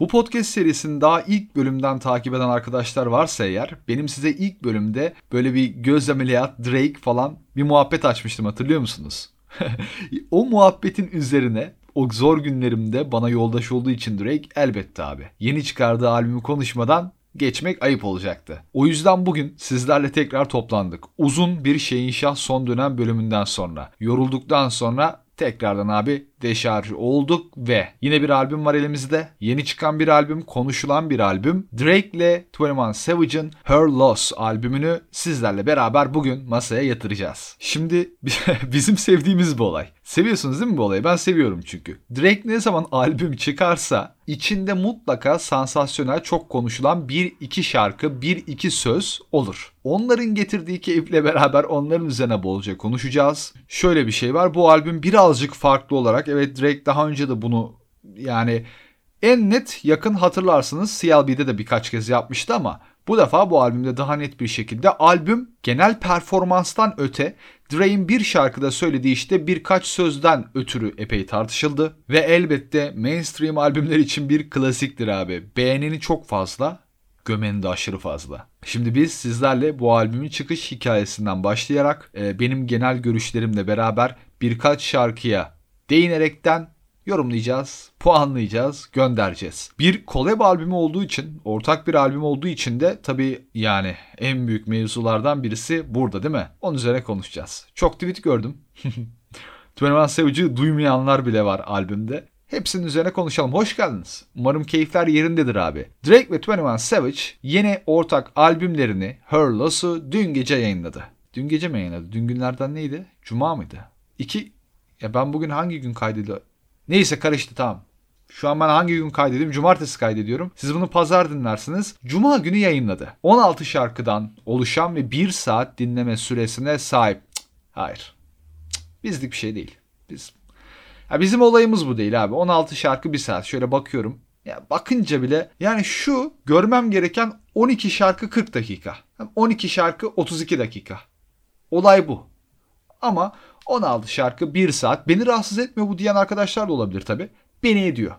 Bu podcast serisini daha ilk bölümden takip eden arkadaşlar varsa eğer benim size ilk bölümde böyle bir göz ameliyat, Drake falan bir muhabbet açmıştım hatırlıyor musunuz? o muhabbetin üzerine o zor günlerimde bana yoldaş olduğu için Drake elbette abi. Yeni çıkardığı albümü konuşmadan geçmek ayıp olacaktı. O yüzden bugün sizlerle tekrar toplandık. Uzun bir şeyin şah son dönem bölümünden sonra. Yorulduktan sonra tekrardan abi deşarj olduk ve yine bir albüm var elimizde. Yeni çıkan bir albüm, konuşulan bir albüm. Drake ile 21 Savage'ın Her Loss albümünü sizlerle beraber bugün masaya yatıracağız. Şimdi bizim sevdiğimiz bu olay. Seviyorsunuz değil mi bu olayı? Ben seviyorum çünkü. Drake ne zaman albüm çıkarsa içinde mutlaka sansasyonel çok konuşulan bir iki şarkı, bir iki söz olur. Onların getirdiği keyifle beraber onların üzerine bolca konuşacağız. Şöyle bir şey var. Bu albüm birazcık farklı olarak evet Drake daha önce de bunu yani en net yakın hatırlarsınız CLB'de de birkaç kez yapmıştı ama bu defa bu albümde daha net bir şekilde albüm genel performanstan öte Dre'in bir şarkıda söylediği işte birkaç sözden ötürü epey tartışıldı. Ve elbette mainstream albümler için bir klasiktir abi. Beğeneni çok fazla, gömeni de aşırı fazla. Şimdi biz sizlerle bu albümün çıkış hikayesinden başlayarak e, benim genel görüşlerimle beraber birkaç şarkıya değinerekten yorumlayacağız, puanlayacağız, göndereceğiz. Bir collab albümü olduğu için, ortak bir albüm olduğu için de tabii yani en büyük mevzulardan birisi burada değil mi? Onun üzerine konuşacağız. Çok tweet gördüm. 21 Savage'ı duymayanlar bile var albümde. Hepsinin üzerine konuşalım. Hoş geldiniz. Umarım keyifler yerindedir abi. Drake ve 21 Savage yeni ortak albümlerini Her Loss'u dün gece yayınladı. Dün gece mi yayınladı? Dün günlerden neydi? Cuma mıydı? İki... Ya ben bugün hangi gün kaydediyorum? Neyse karıştı tamam. Şu an ben hangi gün kaydediyorum? Cumartesi kaydediyorum. Siz bunu pazar dinlersiniz. Cuma günü yayınladı. 16 şarkıdan oluşan ve 1 saat dinleme süresine sahip. Cık, hayır. Cık, bizlik bir şey değil. Biz ya bizim olayımız bu değil abi. 16 şarkı 1 saat. Şöyle bakıyorum. Ya bakınca bile yani şu görmem gereken 12 şarkı 40 dakika. 12 şarkı 32 dakika. Olay bu. Ama 16 şarkı 1 saat. Beni rahatsız etmiyor bu diyen arkadaşlar da olabilir tabi. Beni ediyor.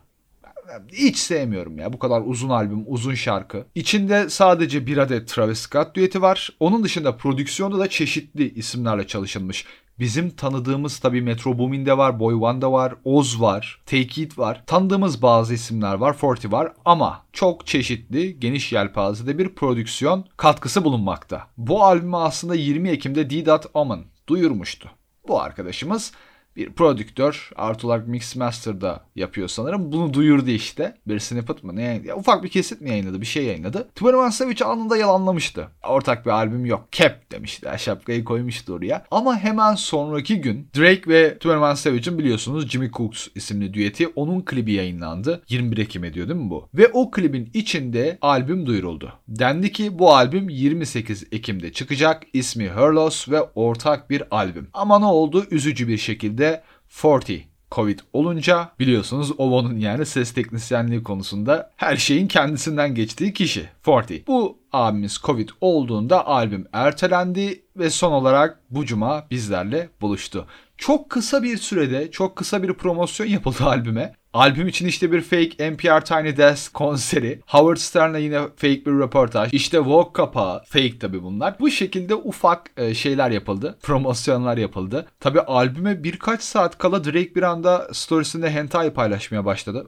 Hiç sevmiyorum ya bu kadar uzun albüm, uzun şarkı. İçinde sadece bir adet Travis Scott düeti var. Onun dışında prodüksiyonda da çeşitli isimlerle çalışılmış. Bizim tanıdığımız tabii Metro Boomin'de var, Boy One'da var, Oz var, Take It var. Tanıdığımız bazı isimler var, Forty var ama çok çeşitli, geniş yelpazede bir prodüksiyon katkısı bulunmakta. Bu albümü aslında 20 Ekim'de D. Omen duyurmuştu. Bu arkadaşımız bir prodüktör artı olarak Mix Master'da yapıyor sanırım. Bunu duyurdu işte. Bir snippet mı ne yayınladı? Ya, ufak bir kesit mi yayınladı? Bir şey yayınladı. Twenty Savage anında yalanlamıştı. Ortak bir albüm yok. Cap demişti. Şapkayı koymuştu oraya. Ama hemen sonraki gün Drake ve Twenty Savage'ın biliyorsunuz Jimmy Cooks isimli düeti. Onun klibi yayınlandı. 21 Ekim ediyor değil mi bu? Ve o klibin içinde albüm duyuruldu. Dendi ki bu albüm 28 Ekim'de çıkacak. İsmi Herlos ve ortak bir albüm. Ama ne oldu? Üzücü bir şekilde de 40 Covid olunca biliyorsunuz Ovo'nun yani ses teknisyenliği konusunda her şeyin kendisinden geçtiği kişi 40. Bu abimiz Covid olduğunda albüm ertelendi ve son olarak bu cuma bizlerle buluştu. Çok kısa bir sürede çok kısa bir promosyon yapıldı albüme. Albüm için işte bir fake NPR Tiny Desk konseri. Howard Stern'la yine fake bir röportaj. İşte Vogue kapağı. Fake tabi bunlar. Bu şekilde ufak e, şeyler yapıldı. Promosyonlar yapıldı. Tabi albüme birkaç saat kala Drake bir anda storiesinde hentai paylaşmaya başladı.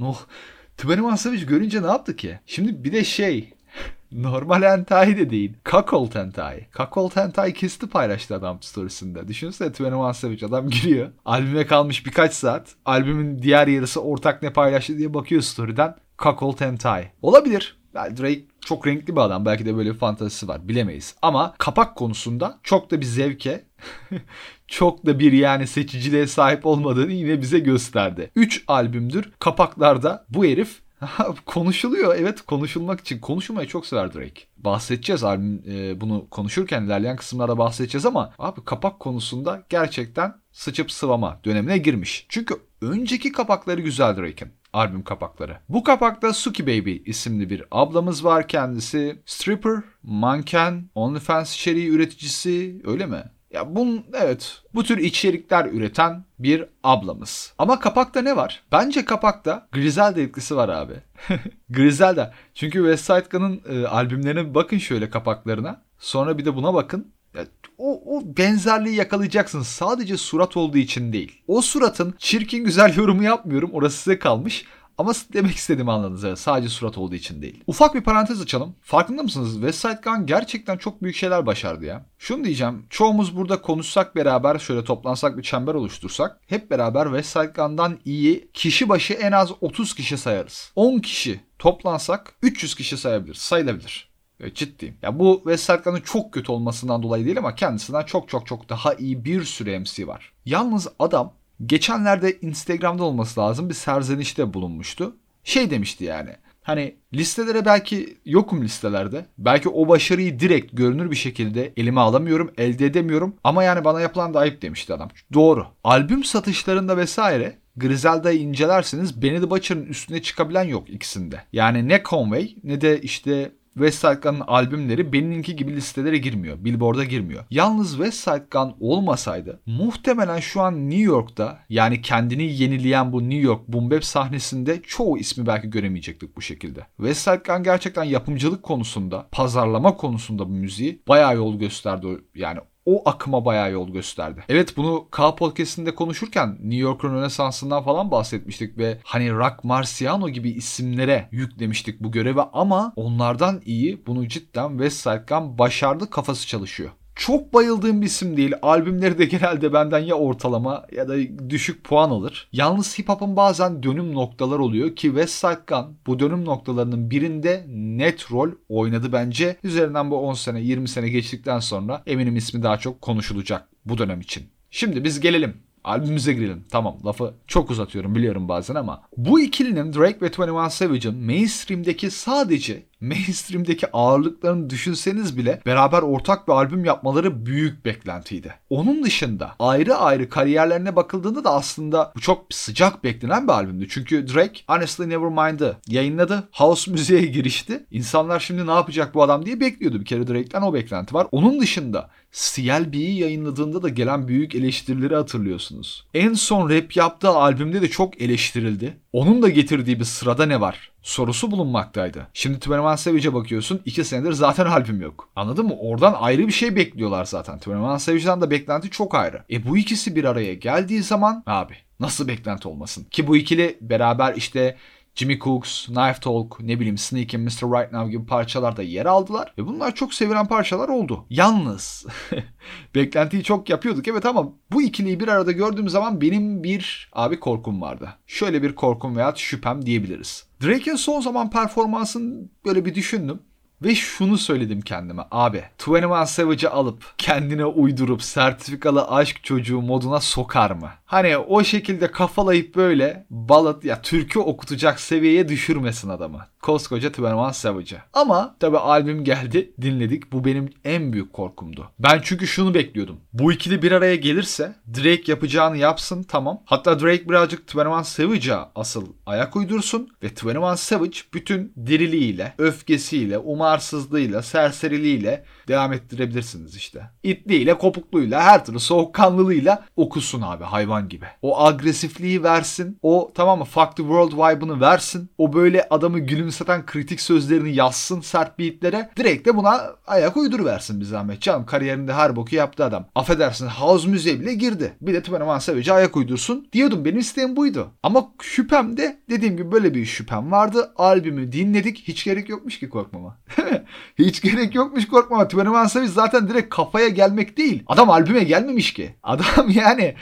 Oh. Twenty Savage görünce ne yaptı ki? Şimdi bir de şey Normal hentai de değil. Cuckold hentai. Cuckold hentai kesti paylaştı adam storiesinde. Düşünsene 21 Savage adam giriyor. Albüme kalmış birkaç saat. Albümün diğer yarısı ortak ne paylaştı diye bakıyor story'den. Cuckold hentai. Olabilir. Yani Drake çok renkli bir adam. Belki de böyle bir fantazisi var. Bilemeyiz. Ama kapak konusunda çok da bir zevke çok da bir yani seçiciliğe sahip olmadığını yine bize gösterdi. 3 albümdür kapaklarda bu herif konuşuluyor. Evet konuşulmak için. Konuşulmayı çok sever Drake. Bahsedeceğiz albüm e, bunu konuşurken ilerleyen kısımlarda bahsedeceğiz ama abi kapak konusunda gerçekten sıçıp sıvama dönemine girmiş. Çünkü önceki kapakları güzel Drake'in albüm kapakları. Bu kapakta Suki Baby isimli bir ablamız var kendisi. Stripper, manken, OnlyFans içeriği üreticisi öyle mi? Ya bunun evet bu tür içerikler üreten bir ablamız. Ama kapakta ne var? Bence kapakta Griselda etkisi var abi. Griselda. Çünkü West Side Gun'ın e, albümlerine bakın şöyle kapaklarına. Sonra bir de buna bakın. Ya, o, o benzerliği yakalayacaksınız. Sadece surat olduğu için değil. O suratın çirkin güzel yorumu yapmıyorum. Orası size kalmış. Ama demek istediğimi anladınız evet. Sadece surat olduğu için değil. Ufak bir parantez açalım. Farkında mısınız? West Side Gun gerçekten çok büyük şeyler başardı ya. Şunu diyeceğim. Çoğumuz burada konuşsak beraber şöyle toplansak bir çember oluştursak hep beraber West Side Gun'dan iyi kişi başı en az 30 kişi sayarız. 10 kişi toplansak 300 kişi sayabilir. Sayılabilir. Ciddiyim. Ya bu West Side Gun'ın çok kötü olmasından dolayı değil ama kendisinden çok çok çok daha iyi bir sürü MC var. Yalnız adam geçenlerde Instagram'da olması lazım bir serzenişte bulunmuştu. Şey demişti yani. Hani listelere belki yokum listelerde. Belki o başarıyı direkt görünür bir şekilde elime alamıyorum, elde edemiyorum. Ama yani bana yapılan da ayıp demişti adam. Doğru. Albüm satışlarında vesaire Griselda'yı incelerseniz Benny the Butcher'ın üstüne çıkabilen yok ikisinde. Yani ne Conway ne de işte West Side Gun'ın albümleri benimki gibi listelere girmiyor. Billboard'a girmiyor. Yalnız West Side Gun olmasaydı muhtemelen şu an New York'ta yani kendini yenileyen bu New York boom bap sahnesinde çoğu ismi belki göremeyecektik bu şekilde. West Side Gun gerçekten yapımcılık konusunda, pazarlama konusunda bu müziği bayağı yol gösterdi. Yani o akıma bayağı yol gösterdi. Evet bunu K Podcast'inde konuşurken New York'un Rönesansı'ndan falan bahsetmiştik ve hani Rock Marciano gibi isimlere yüklemiştik bu görevi ama onlardan iyi bunu cidden West Side Gun başardı kafası çalışıyor çok bayıldığım bir isim değil. Albümleri de genelde benden ya ortalama ya da düşük puan alır. Yalnız hip hop'un bazen dönüm noktalar oluyor ki West Side Gun bu dönüm noktalarının birinde net rol oynadı bence. Üzerinden bu 10 sene 20 sene geçtikten sonra eminim ismi daha çok konuşulacak bu dönem için. Şimdi biz gelelim albümümüze girelim. Tamam lafı çok uzatıyorum biliyorum bazen ama bu ikilinin Drake ve 21 Savage'ın mainstream'deki sadece mainstream'deki ağırlıklarını düşünseniz bile beraber ortak bir albüm yapmaları büyük beklentiydi. Onun dışında ayrı ayrı kariyerlerine bakıldığında da aslında bu çok sıcak beklenen bir albümdü. Çünkü Drake Honestly Nevermind'ı yayınladı. House müziğe girişti. İnsanlar şimdi ne yapacak bu adam diye bekliyordu. Bir kere Drake'den o beklenti var. Onun dışında CLB'yi yayınladığında da gelen büyük eleştirileri hatırlıyorsunuz. En son rap yaptığı albümde de çok eleştirildi. Onun da getirdiği bir sırada ne var? Sorusu bulunmaktaydı. Şimdi 21 Savage'e bakıyorsun 2 senedir zaten albüm yok. Anladın mı? Oradan ayrı bir şey bekliyorlar zaten. 21 Savage'den da beklenti çok ayrı. E bu ikisi bir araya geldiği zaman abi nasıl beklenti olmasın? Ki bu ikili beraber işte Jimmy Cooks, Knife Talk, ne bileyim Sneak and Mr. Right Now gibi parçalarda yer aldılar. Ve bunlar çok sevilen parçalar oldu. Yalnız beklentiyi çok yapıyorduk evet ama bu ikiliyi bir arada gördüğüm zaman benim bir abi korkum vardı. Şöyle bir korkum veya şüphem diyebiliriz. Drake'in son zaman performansını böyle bir düşündüm. Ve şunu söyledim kendime abi 21 Savage'ı alıp kendine uydurup sertifikalı aşk çocuğu moduna sokar mı? Hani o şekilde kafalayıp böyle balat ya türkü okutacak seviyeye düşürmesin adamı. Koskoca 21 Savage'ı. Ama tabi albüm geldi dinledik. Bu benim en büyük korkumdu. Ben çünkü şunu bekliyordum. Bu ikili bir araya gelirse Drake yapacağını yapsın tamam. Hatta Drake birazcık 21 Savage'a asıl ayak uydursun. Ve 21 Savage bütün diriliğiyle, öfkesiyle, umarsızlığıyla, serseriliğiyle devam ettirebilirsiniz işte. İtliğiyle, kopukluyla, her türlü soğukkanlılığıyla okusun abi hayvan gibi. O agresifliği versin. O tamam mı fuck the world vibe'ını versin. O böyle adamı gülümseten kritik sözlerini yazsın sert beatlere. Direkt de buna ayak uyduruversin bir zahmet. Canım kariyerinde her boku yaptı adam. Affedersin house müziğe bile girdi. Bir de Tümeneman Savage'e ayak uydursun diyordum. Benim isteğim buydu. Ama şüphem de dediğim gibi böyle bir şüphem vardı. Albümü dinledik. Hiç gerek yokmuş ki korkmama. Hiç gerek yokmuş korkmama. Tümeneman Savage zaten direkt kafaya gelmek değil. Adam albüme gelmemiş ki. Adam yani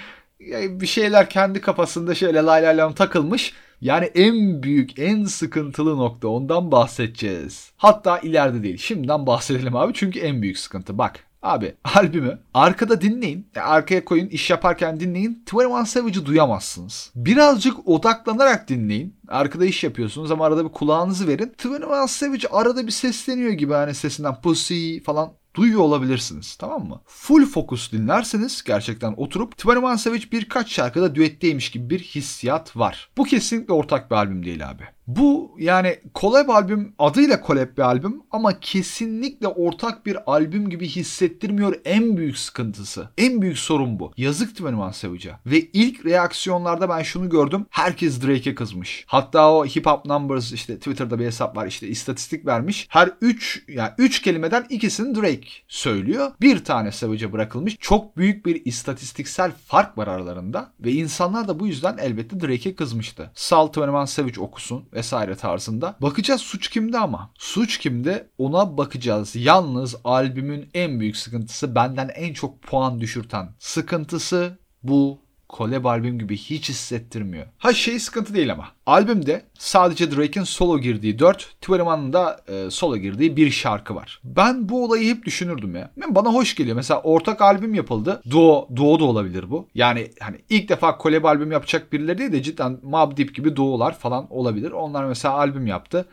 bir şeyler kendi kafasında şöyle lay lay lam takılmış. Yani en büyük, en sıkıntılı nokta ondan bahsedeceğiz. Hatta ileride değil. Şimdiden bahsedelim abi çünkü en büyük sıkıntı. Bak Abi albümü arkada dinleyin. Arkaya koyun iş yaparken dinleyin. 21 Savage'ı duyamazsınız. Birazcık odaklanarak dinleyin. Arkada iş yapıyorsunuz ama arada bir kulağınızı verin. 21 Savage arada bir sesleniyor gibi hani sesinden pussy falan duyuyor olabilirsiniz tamam mı? Full fokus dinlerseniz gerçekten oturup 21 Savage birkaç şarkıda düetteymiş gibi bir hissiyat var. Bu kesinlikle ortak bir albüm değil abi. Bu yani collab albüm adıyla collab bir albüm ama kesinlikle ortak bir albüm gibi hissettirmiyor en büyük sıkıntısı. En büyük sorun bu. Yazık Twenty Savage'a. Ve ilk reaksiyonlarda ben şunu gördüm. Herkes Drake'e kızmış. Hatta o Hip Hop Numbers işte Twitter'da bir hesap var işte istatistik vermiş. Her 3 yani 3 kelimeden ikisini Drake söylüyor. Bir tane Savage'a bırakılmış. Çok büyük bir istatistiksel fark var aralarında ve insanlar da bu yüzden elbette Drake'e kızmıştı. Sal Savage okusun vesaire tarzında. Bakacağız suç kimde ama. Suç kimde ona bakacağız. Yalnız albümün en büyük sıkıntısı benden en çok puan düşürten sıkıntısı bu collab albüm gibi hiç hissettirmiyor. Ha şey sıkıntı değil ama. Albümde sadece Drake'in solo girdiği 4, Twenty da e, solo girdiği bir şarkı var. Ben bu olayı hep düşünürdüm ya. Bana hoş geliyor. Mesela ortak albüm yapıldı. Duo, duo da olabilir bu. Yani hani ilk defa collab albüm yapacak birileri değil de cidden Mobb Deep gibi duolar falan olabilir. Onlar mesela albüm yaptı.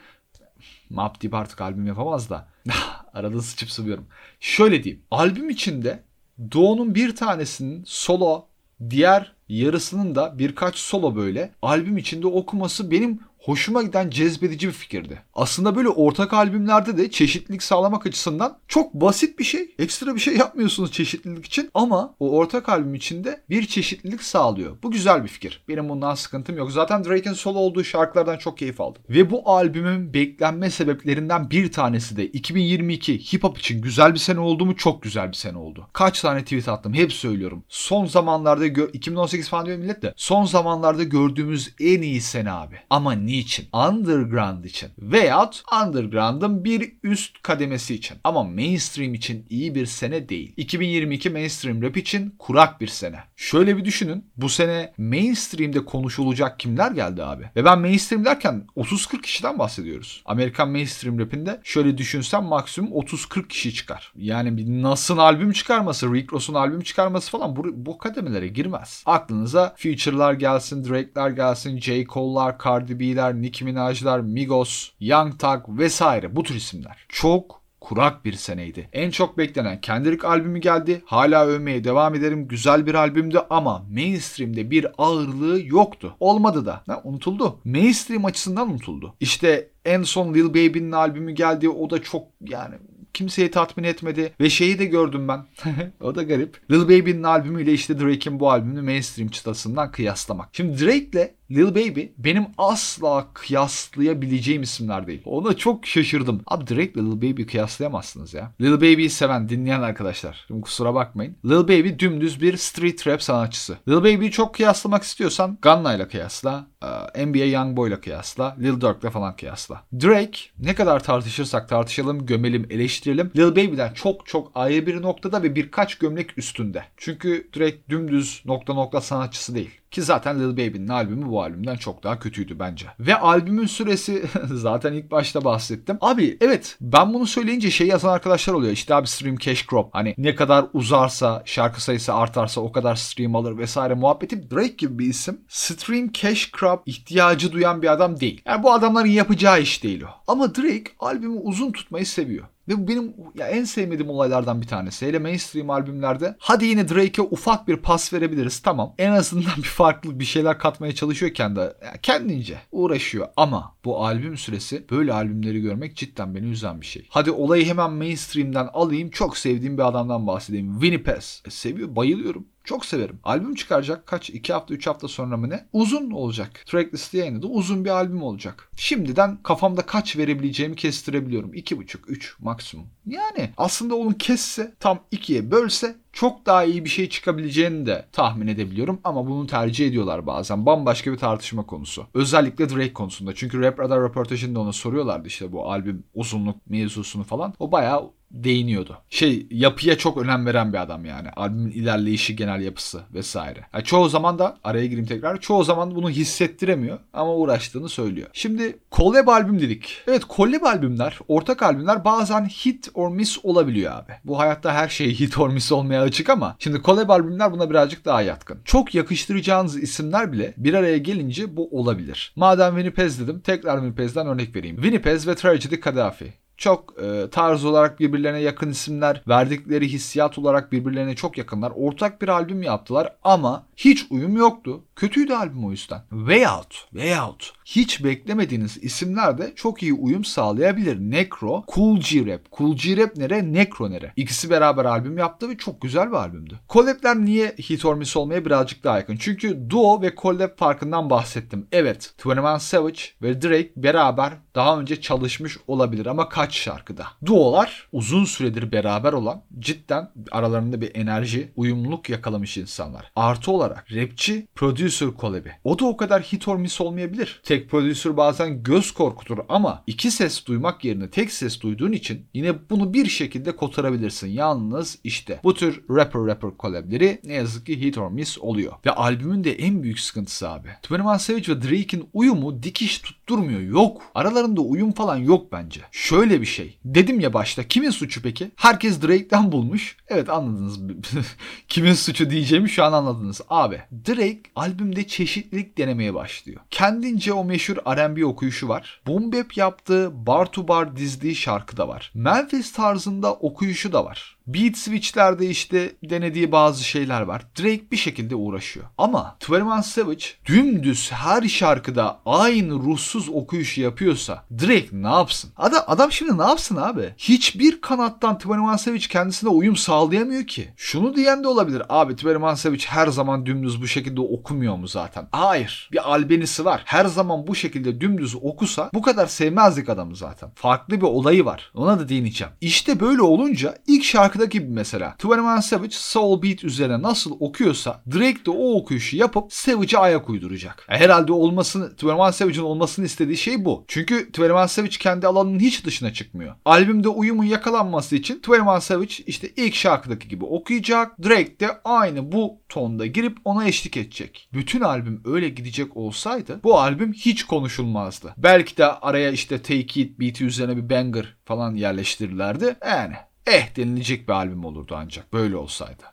Mobb Deep artık albüm yapamaz da. Arada sıçıp sıvıyorum. Şöyle diyeyim. Albüm içinde Doğu'nun bir tanesinin solo diğer yarısının da birkaç solo böyle. Albüm içinde okuması benim hoşuma giden cezbedici bir fikirdi. Aslında böyle ortak albümlerde de çeşitlilik sağlamak açısından çok basit bir şey. Ekstra bir şey yapmıyorsunuz çeşitlilik için ama o ortak albüm içinde bir çeşitlilik sağlıyor. Bu güzel bir fikir. Benim bundan sıkıntım yok. Zaten Drake'in solo olduğu şarkılardan çok keyif aldım. Ve bu albümün beklenme sebeplerinden bir tanesi de 2022 hip hop için güzel bir sene oldu mu çok güzel bir sene oldu. Kaç tane tweet attım hep söylüyorum. Son zamanlarda 2018 falan diyor millet de son zamanlarda gördüğümüz en iyi sene abi. Ama niçin? Underground için. Veyahut underground'ın bir üst kademesi için. Ama mainstream için iyi bir sene değil. 2022 mainstream rap için kurak bir sene. Şöyle bir düşünün. Bu sene mainstream'de konuşulacak kimler geldi abi? Ve ben mainstream derken 30-40 kişiden bahsediyoruz. Amerikan mainstream rapinde şöyle düşünsem maksimum 30-40 kişi çıkar. Yani bir Nas'ın albüm çıkarması, Rick Ross'un albüm çıkarması falan bu, bu kademelere girmez. Aklınıza Future'lar gelsin, Drake'ler gelsin, J. Cole'lar, Cardi B'ler, B'ler, Nicki Minaj'lar, Migos, Young Thug vesaire bu tür isimler. Çok kurak bir seneydi. En çok beklenen Kendrick albümü geldi. Hala övmeye devam ederim. Güzel bir albümdü ama mainstream'de bir ağırlığı yoktu. Olmadı da. Ha, unutuldu. Mainstream açısından unutuldu. İşte en son Lil Baby'nin albümü geldi. O da çok yani kimseyi tatmin etmedi. Ve şeyi de gördüm ben. o da garip. Lil Baby'nin albümüyle işte Drake'in bu albümünü mainstream çıtasından kıyaslamak. Şimdi Drake'le Lil Baby benim asla kıyaslayabileceğim isimler değil. Ona çok şaşırdım. Abi Drake Lil Baby kıyaslayamazsınız ya. Lil Baby'yi seven, dinleyen arkadaşlar. Şimdi kusura bakmayın. Lil Baby dümdüz bir street rap sanatçısı. Lil Baby'yi çok kıyaslamak istiyorsan Gunna ile kıyasla. E, NBA Youngboy ile kıyasla. Lil Durk ile falan kıyasla. Drake ne kadar tartışırsak tartışalım, gömelim, eleştirelim. Lil Baby'den çok çok ayrı bir noktada ve birkaç gömlek üstünde. Çünkü Drake dümdüz nokta nokta sanatçısı değil. Ki zaten Lil Baby'nin albümü bu albümden çok daha kötüydü bence. Ve albümün süresi zaten ilk başta bahsettim. Abi evet ben bunu söyleyince şey yazan arkadaşlar oluyor. İşte abi stream cash crop. Hani ne kadar uzarsa şarkı sayısı artarsa o kadar stream alır vesaire muhabbeti. Drake gibi bir isim stream cash crop ihtiyacı duyan bir adam değil. Yani bu adamların yapacağı iş değil o. Ama Drake albümü uzun tutmayı seviyor. Ve bu benim ya en sevmediğim olaylardan bir tanesi. Hele mainstream albümlerde hadi yine Drake'e ufak bir pas verebiliriz tamam. En azından bir farklı bir şeyler katmaya çalışıyor kendi yani kendince uğraşıyor ama bu albüm süresi böyle albümleri görmek cidden beni üzen bir şey. Hadi olayı hemen mainstream'den alayım. Çok sevdiğim bir adamdan bahsedeyim. Winnie Pass. E, seviyor, bayılıyorum. Çok severim. Albüm çıkaracak kaç? 2 hafta 3 hafta sonra mı ne? Uzun olacak. Tracklist yayınladı. Uzun bir albüm olacak. Şimdiden kafamda kaç verebileceğimi kestirebiliyorum. 2,5 3 maksimum. Yani aslında onun kesse tam 2'ye bölse çok daha iyi bir şey çıkabileceğini de tahmin edebiliyorum ama bunu tercih ediyorlar bazen. Bambaşka bir tartışma konusu. Özellikle Drake konusunda. Çünkü Rap Radar röportajında ona soruyorlardı işte bu albüm uzunluk mevzusunu falan. O bayağı değiniyordu. Şey yapıya çok önem veren bir adam yani. Albümün ilerleyişi, genel yapısı vesaire. Yani çoğu zaman da araya gireyim tekrar. Çoğu zaman bunu hissettiremiyor ama uğraştığını söylüyor. Şimdi collab albüm dedik. Evet collab albümler, ortak albümler bazen hit or miss olabiliyor abi. Bu hayatta her şey hit or miss olmaya açık ama şimdi collab albümler buna birazcık daha yatkın. Çok yakıştıracağınız isimler bile bir araya gelince bu olabilir. Madem Winnipez dedim tekrar Winnipez'den örnek vereyim. Winnipez ve Tragedy Gaddafi çok e, tarz olarak birbirlerine yakın isimler, verdikleri hissiyat olarak birbirlerine çok yakınlar. Ortak bir albüm yaptılar ama hiç uyum yoktu. Kötüydü albüm o yüzden. Way Out, Way Out. Hiç beklemediğiniz isimler de çok iyi uyum sağlayabilir. Necro, Cool G-Rap. Cool G-Rap nere, Necro nere? İkisi beraber albüm yaptı ve çok güzel bir albümdü. Collab'ler niye hit or miss olmaya birazcık daha yakın? Çünkü duo ve collab farkından bahsettim. Evet, 21 Savage ve Drake beraber daha önce çalışmış olabilir ama kaç şarkıda? Duolar uzun süredir beraber olan cidden aralarında bir enerji, uyumluluk yakalamış insanlar. Artı olarak rapçi, producer collab'i. O da o kadar hit or miss olmayabilir. Tek producer bazen göz korkutur ama iki ses duymak yerine tek ses duyduğun için yine bunu bir şekilde kotarabilirsin. Yalnız işte bu tür rapper rapper collab'leri ne yazık ki hit or miss oluyor. Ve albümün de en büyük sıkıntısı abi. 21 Savage ve Drake'in uyumu dikiş tutturmuyor. Yok. Aralarında uyum falan yok bence. Şöyle bir şey. Dedim ya başta kimin suçu peki? Herkes Drake'den bulmuş. Evet anladınız. kimin suçu diyeceğimi şu an anladınız. Abi Drake albümde çeşitlilik denemeye başlıyor. Kendince o meşhur R&B okuyuşu var. Boom bap yaptığı bar to bar dizdiği şarkı da var. Memphis tarzında okuyuşu da var. Beat switchlerde işte denediği bazı şeyler var. Drake bir şekilde uğraşıyor. Ama 21 Savage dümdüz her şarkıda aynı ruhsuz okuyuşu yapıyorsa Drake ne yapsın? Adam, adam şimdi ne yapsın abi? Hiçbir kanattan 21 Savage kendisine uyum sağlayamıyor ki. Şunu diyen de olabilir. Abi 21 Savage her zaman dümdüz bu şekilde okumuyor mu zaten? Hayır. Bir albenisi var. Her zaman bu şekilde dümdüz okusa bu kadar sevmezdik adamı zaten. Farklı bir olayı var. Ona da değineceğim. İşte böyle olunca ilk şarkı şarkıdaki gibi mesela. 21 Savage Soul Beat üzerine nasıl okuyorsa Drake de o okuyuşu yapıp Savage'e ayak uyduracak. E, herhalde olmasını 21 Savage'ın olmasını istediği şey bu. Çünkü 21 Savage kendi alanının hiç dışına çıkmıyor. Albümde uyumun yakalanması için 21 Savage işte ilk şarkıdaki gibi okuyacak. Drake de aynı bu tonda girip ona eşlik edecek. Bütün albüm öyle gidecek olsaydı bu albüm hiç konuşulmazdı. Belki de araya işte Take It beat'i üzerine bir banger falan yerleştirirlerdi. Yani eh denilecek bir albüm olurdu ancak böyle olsaydı.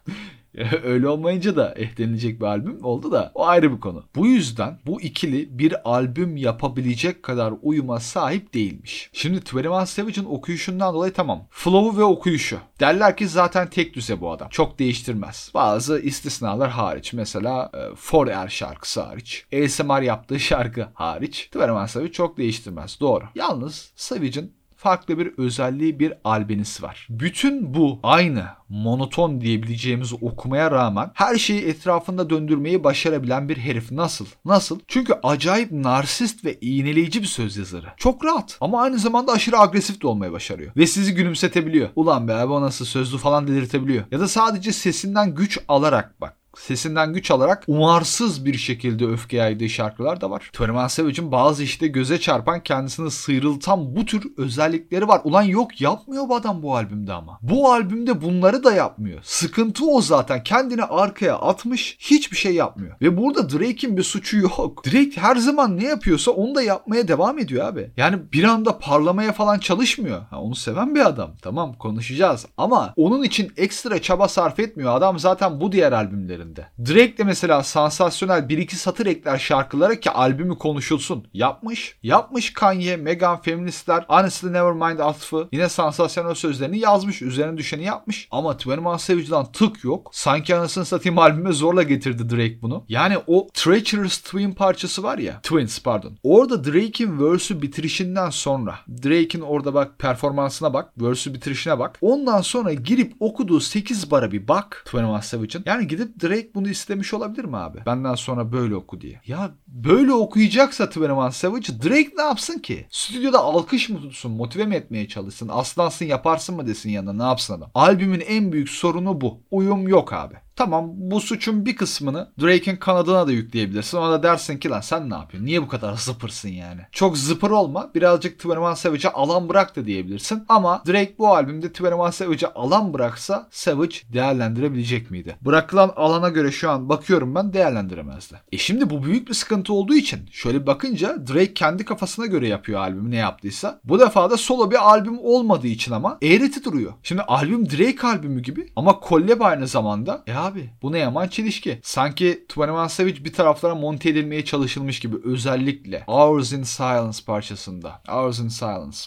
Öyle olmayınca da eh denilecek bir albüm oldu da o ayrı bir konu. Bu yüzden bu ikili bir albüm yapabilecek kadar uyuma sahip değilmiş. Şimdi 21 Savage'ın okuyuşundan dolayı tamam. Flow'u ve okuyuşu. Derler ki zaten tek düze bu adam. Çok değiştirmez. Bazı istisnalar hariç. Mesela e, For Air şarkısı hariç. ASMR yaptığı şarkı hariç. 21 Savage çok değiştirmez. Doğru. Yalnız Savage'ın farklı bir özelliği bir albenisi var. Bütün bu aynı monoton diyebileceğimiz okumaya rağmen her şeyi etrafında döndürmeyi başarabilen bir herif. Nasıl? Nasıl? Çünkü acayip narsist ve iğneleyici bir söz yazarı. Çok rahat ama aynı zamanda aşırı agresif de olmayı başarıyor. Ve sizi gülümsetebiliyor. Ulan be abi o nasıl sözlü falan delirtebiliyor. Ya da sadece sesinden güç alarak bak sesinden güç alarak umarsız bir şekilde öfke yaydığı şarkılar da var. 21 Savage'ın bazı işte göze çarpan kendisini sıyrıltan bu tür özellikleri var. Ulan yok yapmıyor bu adam bu albümde ama. Bu albümde bunları da yapmıyor. Sıkıntı o zaten. Kendini arkaya atmış hiçbir şey yapmıyor. Ve burada Drake'in bir suçu yok. Drake her zaman ne yapıyorsa onu da yapmaya devam ediyor abi. Yani bir anda parlamaya falan çalışmıyor. Ha, onu seven bir adam. Tamam konuşacağız. Ama onun için ekstra çaba sarf etmiyor. Adam zaten bu diğer albümlerin albümlerinde. Drake de mesela sansasyonel bir iki satır ekler şarkılara ki albümü konuşulsun. Yapmış. Yapmış Kanye, Megan, Feministler, Honestly Nevermind atfı. Yine sansasyonel sözlerini yazmış. Üzerine düşeni yapmış. Ama 21 Savage'dan tık yok. Sanki anasını satayım albüme zorla getirdi Drake bunu. Yani o Treacherous Twin parçası var ya. Twins pardon. Orada Drake'in verse'ü bitirişinden sonra Drake'in orada bak performansına bak. Verse'ü bitirişine bak. Ondan sonra girip okuduğu 8 bara bir bak 21 Savage'ın. Yani gidip Drake Drake bunu istemiş olabilir mi abi? Benden sonra böyle oku diye. Ya böyle okuyacaksa 21 Savage Drake ne yapsın ki? Stüdyoda alkış mı tutsun? Motive mi etmeye çalışsın? Aslansın yaparsın mı desin yanına ne yapsın adam? Albümün en büyük sorunu bu. Uyum yok abi. Tamam bu suçun bir kısmını Drake'in kanadına da yükleyebilirsin. Ona da dersin ki lan sen ne yapıyorsun? Niye bu kadar zıpırsın yani? Çok zıpır olma. Birazcık 21 Savage'a alan bırak da diyebilirsin. Ama Drake bu albümde 21 Savage'a alan bıraksa Savage değerlendirebilecek miydi? Bırakılan alana göre şu an bakıyorum ben değerlendiremezdi. E şimdi bu büyük bir sıkıntı olduğu için şöyle bakınca Drake kendi kafasına göre yapıyor albümü ne yaptıysa. Bu defa da solo bir albüm olmadığı için ama eğreti duruyor. Şimdi albüm Drake albümü gibi ama collab aynı zamanda. E abi. Bu ne yaman çelişki. Sanki 21 Savage bir taraflara monte edilmeye çalışılmış gibi özellikle Hours in Silence parçasında. Hours in Silence.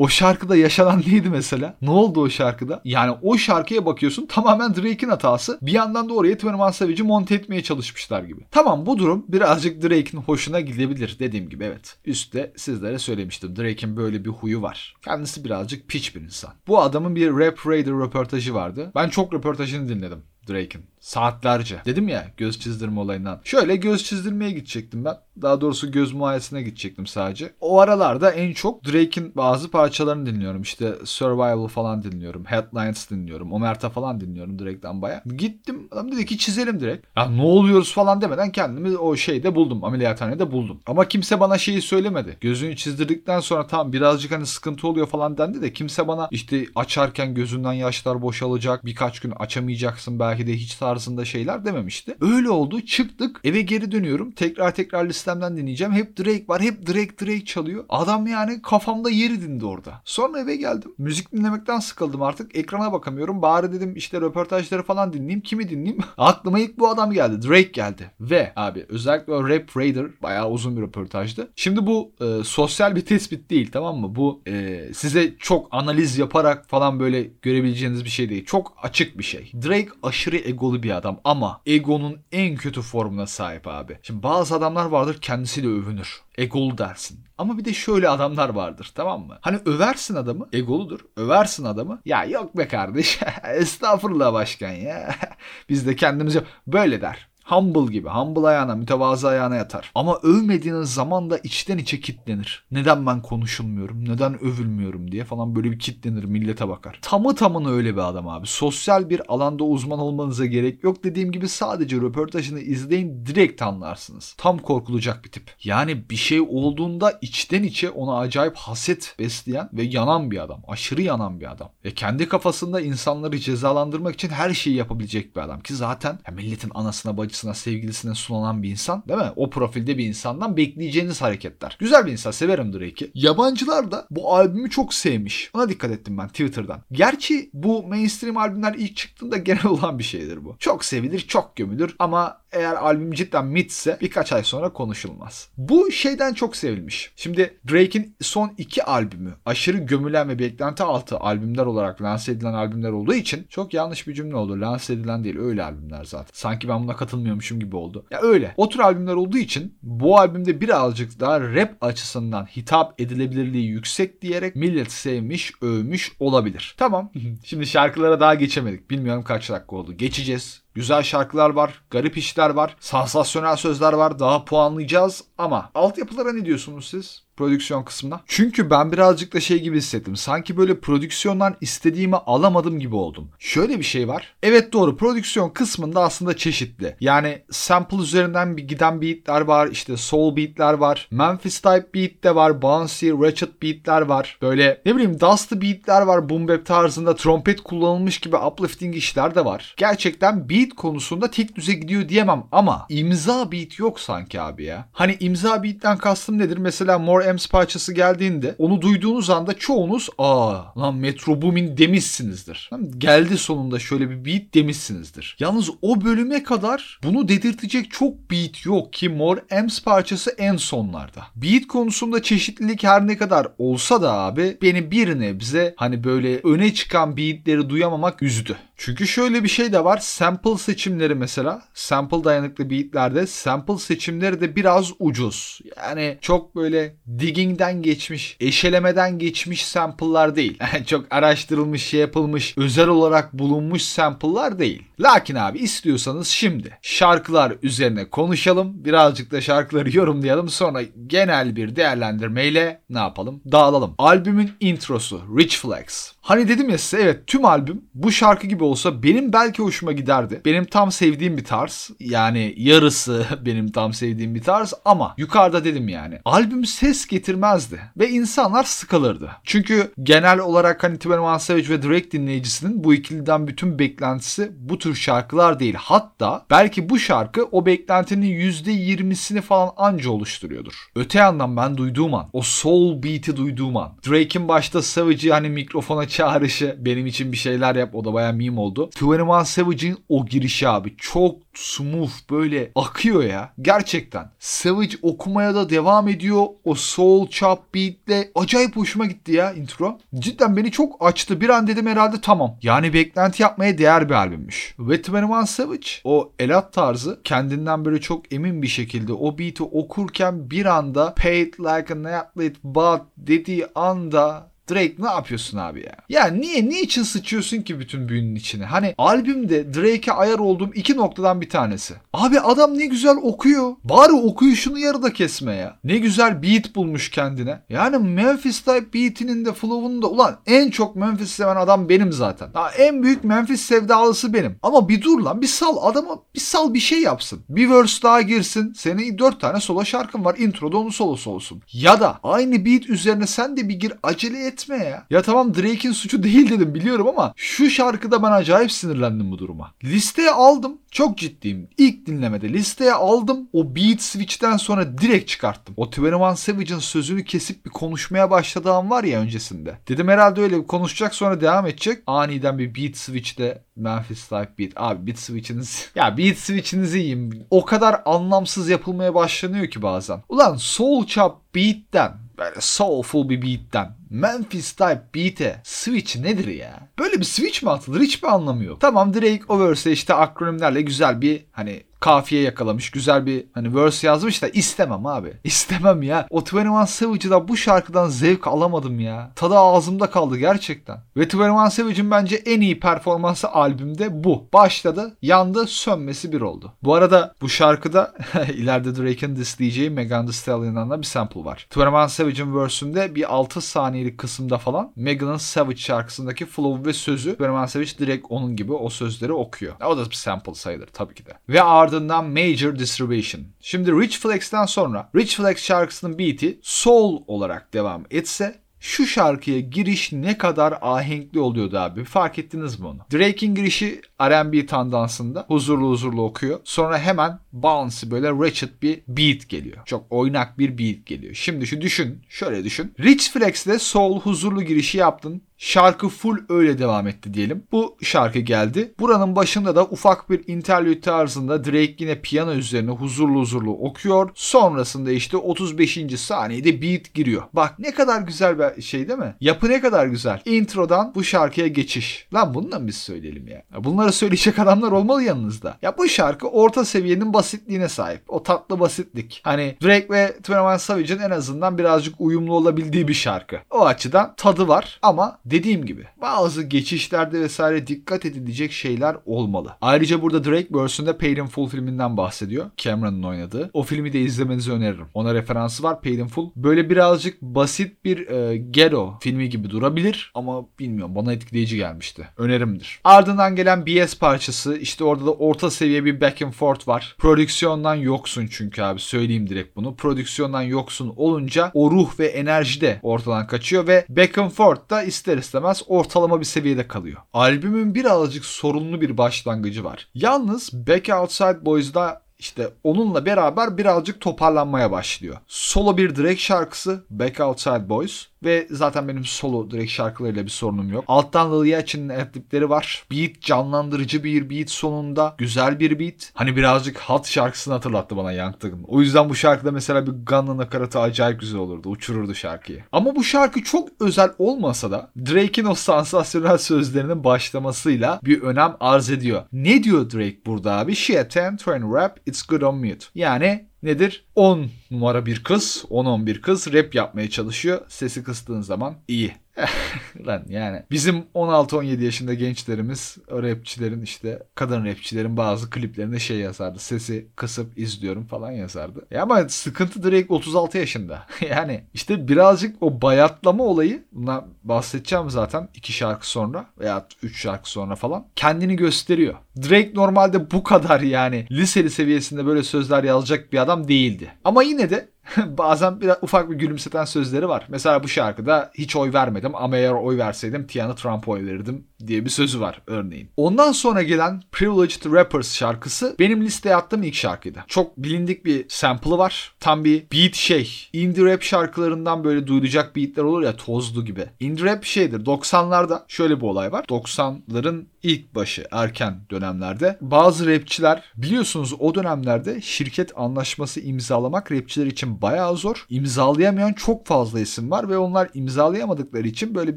O şarkıda yaşanan neydi mesela? Ne oldu o şarkıda? Yani o şarkıya bakıyorsun tamamen Drake'in hatası. Bir yandan da oraya Twenty Savage'i monte etmeye çalışmışlar gibi. Tamam bu durum birazcık Drake'in hoşuna gidebilir dediğim gibi evet. Üstte sizlere söylemiştim. Drake'in böyle bir huyu var. Kendisi birazcık piç bir insan. Bu adamın bir Rap Raider röportajı vardı. Ben çok röportajını dinledim Drake'in. Saatlerce. Dedim ya göz çizdirme olayından. Şöyle göz çizdirmeye gidecektim ben. Daha doğrusu göz muayenesine gidecektim sadece. O aralarda en çok Drake'in bazı parçalarını dinliyorum. İşte Survival falan dinliyorum. Headlines dinliyorum. Omerta falan dinliyorum Drake'den baya. Gittim adam dedi ki çizelim direkt. Ya ne oluyoruz falan demeden kendimi o şeyde buldum. Ameliyathanede buldum. Ama kimse bana şeyi söylemedi. Gözünü çizdirdikten sonra tamam birazcık hani sıkıntı oluyor falan dendi de kimse bana işte açarken gözünden yaşlar boşalacak. Birkaç gün açamayacaksın belki de hiç tarzında şeyler dememişti. Öyle oldu. Çıktık. Eve geri dönüyorum. Tekrar tekrar listemden dinleyeceğim. Hep Drake var. Hep Drake Drake çalıyor. Adam yani kafamda yeri dindi orada. Sonra eve geldim. Müzik dinlemekten sıkıldım artık. Ekrana bakamıyorum. Bari dedim işte röportajları falan dinleyeyim. Kimi dinleyeyim? Aklıma ilk bu adam geldi. Drake geldi. Ve abi özellikle o Rap Raider bayağı uzun bir röportajdı. Şimdi bu e, sosyal bir tespit değil tamam mı? Bu e, size çok analiz yaparak falan böyle görebileceğiniz bir şey değil. Çok açık bir şey. Drake aşırı egolu bir adam ama egonun en kötü formuna sahip abi. Şimdi bazı adamlar vardır kendisiyle övünür. Egolu dersin. Ama bir de şöyle adamlar vardır tamam mı? Hani översin adamı egoludur. Översin adamı. Ya yok be kardeş. Estağfurullah başkan ya. Biz de kendimize böyle der. Humble gibi. Humble ayağına, mütevazı ayağına yatar. Ama övmediğiniz zaman da içten içe kitlenir. Neden ben konuşulmuyorum? Neden övülmüyorum diye falan böyle bir kitlenir. Millete bakar. Tamı tamına öyle bir adam abi. Sosyal bir alanda uzman olmanıza gerek yok. Dediğim gibi sadece röportajını izleyin direkt anlarsınız. Tam korkulacak bir tip. Yani bir şey olduğunda içten içe ona acayip haset besleyen ve yanan bir adam. Aşırı yanan bir adam. Ve kendi kafasında insanları cezalandırmak için her şeyi yapabilecek bir adam. Ki zaten milletin anasına bacısına karşısına sevgilisine sunulan bir insan değil mi? O profilde bir insandan bekleyeceğiniz hareketler. Güzel bir insan severim Drake'i. Yabancılar da bu albümü çok sevmiş. Ona dikkat ettim ben Twitter'dan. Gerçi bu mainstream albümler ilk çıktığında genel olan bir şeydir bu. Çok sevilir, çok gömülür ama eğer albüm cidden mitse birkaç ay sonra konuşulmaz. Bu şeyden çok sevilmiş. Şimdi Drake'in son iki albümü aşırı gömülen ve beklenti altı albümler olarak lanse edilen albümler olduğu için çok yanlış bir cümle oldu. Lanse edilen değil öyle albümler zaten. Sanki ben buna katılmıyormuşum gibi oldu. Ya öyle. O tür albümler olduğu için bu albümde birazcık daha rap açısından hitap edilebilirliği yüksek diyerek millet sevmiş, övmüş olabilir. Tamam. Şimdi şarkılara daha geçemedik. Bilmiyorum kaç dakika oldu. Geçeceğiz. Güzel şarkılar var, garip işler var, sansasyonel sözler var. Daha puanlayacağız ama altyapılara ne diyorsunuz siz? prodüksiyon kısmına. Çünkü ben birazcık da şey gibi hissettim. Sanki böyle prodüksiyondan istediğimi alamadım gibi oldum. Şöyle bir şey var. Evet doğru prodüksiyon kısmında aslında çeşitli. Yani sample üzerinden bir giden beatler var. işte soul beatler var. Memphis type beat de var. Bouncy, ratchet beatler var. Böyle ne bileyim dusty beatler var. Boom bap tarzında trompet kullanılmış gibi uplifting işler de var. Gerçekten beat konusunda tek düze gidiyor diyemem ama imza beat yok sanki abi ya. Hani imza beat'ten kastım nedir? Mesela More Ems parçası geldiğinde onu duyduğunuz anda çoğunuz aa lan Metro Boomin demişsinizdir. Geldi sonunda şöyle bir beat demişsinizdir. Yalnız o bölüme kadar bunu dedirtecek çok beat yok ki More Ems parçası en sonlarda. Beat konusunda çeşitlilik her ne kadar olsa da abi beni bir nebze hani böyle öne çıkan beatleri duyamamak üzdü. Çünkü şöyle bir şey de var. Sample seçimleri mesela. Sample dayanıklı beatlerde sample seçimleri de biraz ucuz. Yani çok böyle digging'den geçmiş, eşelemeden geçmiş sample'lar değil. çok araştırılmış, şey yapılmış, özel olarak bulunmuş sample'lar değil. Lakin abi istiyorsanız şimdi şarkılar üzerine konuşalım. Birazcık da şarkıları yorumlayalım. Sonra genel bir değerlendirmeyle ne yapalım? Dağılalım. Albümün introsu Rich Flex. Hani dedim ya size evet tüm albüm bu şarkı gibi olsa benim belki hoşuma giderdi. Benim tam sevdiğim bir tarz. Yani yarısı benim tam sevdiğim bir tarz ama yukarıda dedim yani. Albüm ses getirmezdi ve insanlar sıkılırdı. Çünkü genel olarak hani Twenty Savage ve Drake dinleyicisinin bu ikiliden bütün beklentisi bu tür şarkılar değil. Hatta belki bu şarkı o beklentinin %20'sini falan anca oluşturuyordur. Öte yandan ben duyduğum an, o soul beat'i duyduğum an, Drake'in başta Savage'i hani mikrofona çağrışı benim için bir şeyler yap o da baya meme oldu. 21 Savage'in o girişi abi çok smooth böyle akıyor ya. Gerçekten. Savage okumaya da devam ediyor. O soul chop beatle acayip hoşuma gitti ya intro. Cidden beni çok açtı. Bir an dedim herhalde tamam. Yani beklenti yapmaya değer bir albümmüş. Ve 21 Savage o elat tarzı kendinden böyle çok emin bir şekilde o beat'i okurken bir anda paid like an athlete but dediği anda Drake ne yapıyorsun abi ya? Ya niye niçin sıçıyorsun ki bütün büyünün içine? Hani albümde Drake'e ayar olduğum iki noktadan bir tanesi. Abi adam ne güzel okuyor. Bari okuyuşunu yarıda kesme ya. Ne güzel beat bulmuş kendine. Yani Memphis type beatinin de flow'unu da ulan en çok Memphis seven adam benim zaten. Ya en büyük Memphis sevdalısı benim. Ama bir dur lan bir sal adama bir sal bir şey yapsın. Bir verse daha girsin. Senin dört tane solo şarkın var. Introda onun solosu olsun. Ya da aynı beat üzerine sen de bir gir acele et etme ya. Ya tamam Drake'in suçu değil dedim biliyorum ama şu şarkıda ben acayip sinirlendim bu duruma. Listeye aldım. Çok ciddiyim. İlk dinlemede listeye aldım. O beat switch'ten sonra direkt çıkarttım. O 21 Savage'ın sözünü kesip bir konuşmaya başladığı an var ya öncesinde. Dedim herhalde öyle konuşacak sonra devam edecek. Aniden bir beat switch'te Memphis Type Beat. Abi beat switch'iniz ya beat switch'inizi yiyeyim. O kadar anlamsız yapılmaya başlanıyor ki bazen. Ulan Soul Chop Beat'ten böyle soulful bir beat'ten Memphis Type beat'e switch nedir ya? Böyle bir switch mi atılır hiçbir anlamı yok. Tamam Drake o verse işte akronimlerle güzel bir hani kafiye yakalamış. Güzel bir hani verse yazmış da istemem abi. İstemem ya. O 21 Savage'da bu şarkıdan zevk alamadım ya. Tadı ağzımda kaldı gerçekten. Ve 21 Savage'in bence en iyi performansı albümde bu. Başladı, yandı, sönmesi bir oldu. Bu arada bu şarkıda ileride Drake'in disleyeceği Megan Thee Stallion'dan da bir sample var. 21 Savage'in verse'ünde bir 6 saniyelik kısımda falan Megan'ın Savage şarkısındaki flow ve sözü 21 Savage direkt onun gibi o sözleri okuyor. O da bir sample sayılır tabii ki de. Ve ardından Major Distribution. Şimdi Rich Flex'ten sonra Rich Flex şarkısının beat'i soul olarak devam etse şu şarkıya giriş ne kadar ahenkli oluyordu abi. Fark ettiniz mi onu? Drake'in girişi R&B tandansında huzurlu huzurlu okuyor. Sonra hemen bouncy böyle ratchet bir beat geliyor. Çok oynak bir beat geliyor. Şimdi şu düşün, şöyle düşün. Rich Flex'te soul huzurlu girişi yaptın. Şarkı full öyle devam etti diyelim. Bu şarkı geldi. Buranın başında da ufak bir interlude tarzında Drake yine piyano üzerine huzurlu huzurlu okuyor. Sonrasında işte 35. saniyede beat giriyor. Bak ne kadar güzel bir şey değil mi? Yapı ne kadar güzel. Introdan bu şarkıya geçiş. Lan bunu da mı biz söyleyelim ya? Bunları söyleyecek adamlar olmalı yanınızda. Ya bu şarkı orta seviyenin basitliğine sahip. O tatlı basitlik. Hani Drake ve 21 Savage'ın en azından birazcık uyumlu olabildiği bir şarkı. O açıdan tadı var ama Dediğim gibi bazı geçişlerde vesaire dikkat edilecek şeyler olmalı. Ayrıca burada Drake verse'ünde Paid in Full filminden bahsediyor. Cameron'ın oynadığı. O filmi de izlemenizi öneririm. Ona referansı var Paid in Full. Böyle birazcık basit bir e, ghetto filmi gibi durabilir ama bilmiyorum bana etkileyici gelmişti. Önerimdir. Ardından gelen BS parçası işte orada da orta seviye bir back and forth var. Prodüksiyondan yoksun çünkü abi söyleyeyim direkt bunu. Prodüksiyondan yoksun olunca o ruh ve enerji de ortadan kaçıyor ve back and forth da ister istemez ortalama bir seviyede kalıyor. Albümün birazcık sorunlu bir başlangıcı var. Yalnız Back Outside Boys'da işte onunla beraber birazcık toparlanmaya başlıyor. Solo bir Drake şarkısı Back Outside Boys ve zaten benim solo direkt şarkılarıyla bir sorunum yok. Alttan Lil Yachty'nin eklipleri var. Beat canlandırıcı bir beat sonunda. Güzel bir beat. Hani birazcık Hot şarkısını hatırlattı bana Young Thug'ın. O yüzden bu şarkıda mesela bir Gunna nakaratı acayip güzel olurdu. Uçururdu şarkıyı. Ama bu şarkı çok özel olmasa da Drake'in o sansasyonel sözlerinin başlamasıyla bir önem arz ediyor. Ne diyor Drake burada abi? She a 10 train rap, it's good on mute. Yani nedir? 10 numara bir kız, 10-11 kız rap yapmaya çalışıyor. Sesi kıstığın zaman iyi. Lan yani bizim 16-17 yaşında gençlerimiz rapçilerin işte kadın rapçilerin bazı kliplerinde şey yazardı. Sesi kısıp izliyorum falan yazardı. Ya ama sıkıntı direkt 36 yaşında. yani işte birazcık o bayatlama olayı bundan bahsedeceğim zaten iki şarkı sonra veya üç şarkı sonra falan kendini gösteriyor. Drake normalde bu kadar yani liseli seviyesinde böyle sözler yazacak bir adam değildi. Ama yine de Bazen biraz ufak bir gülümseten sözleri var. Mesela bu şarkıda hiç oy vermedim ama eğer oy verseydim Tiana Trump'a oy verirdim diye bir sözü var örneğin. Ondan sonra gelen Privileged Rappers şarkısı benim listeye attığım ilk şarkıydı. Çok bilindik bir sample'ı var. Tam bir beat şey. Indie rap şarkılarından böyle duyulacak beatler olur ya tozlu gibi. Indie rap şeydir. 90'larda şöyle bir olay var. 90'ların ilk başı erken dönemlerde bazı rapçiler biliyorsunuz o dönemlerde şirket anlaşması imzalamak rapçiler için bayağı zor. İmzalayamayan çok fazla isim var ve onlar imzalayamadıkları için böyle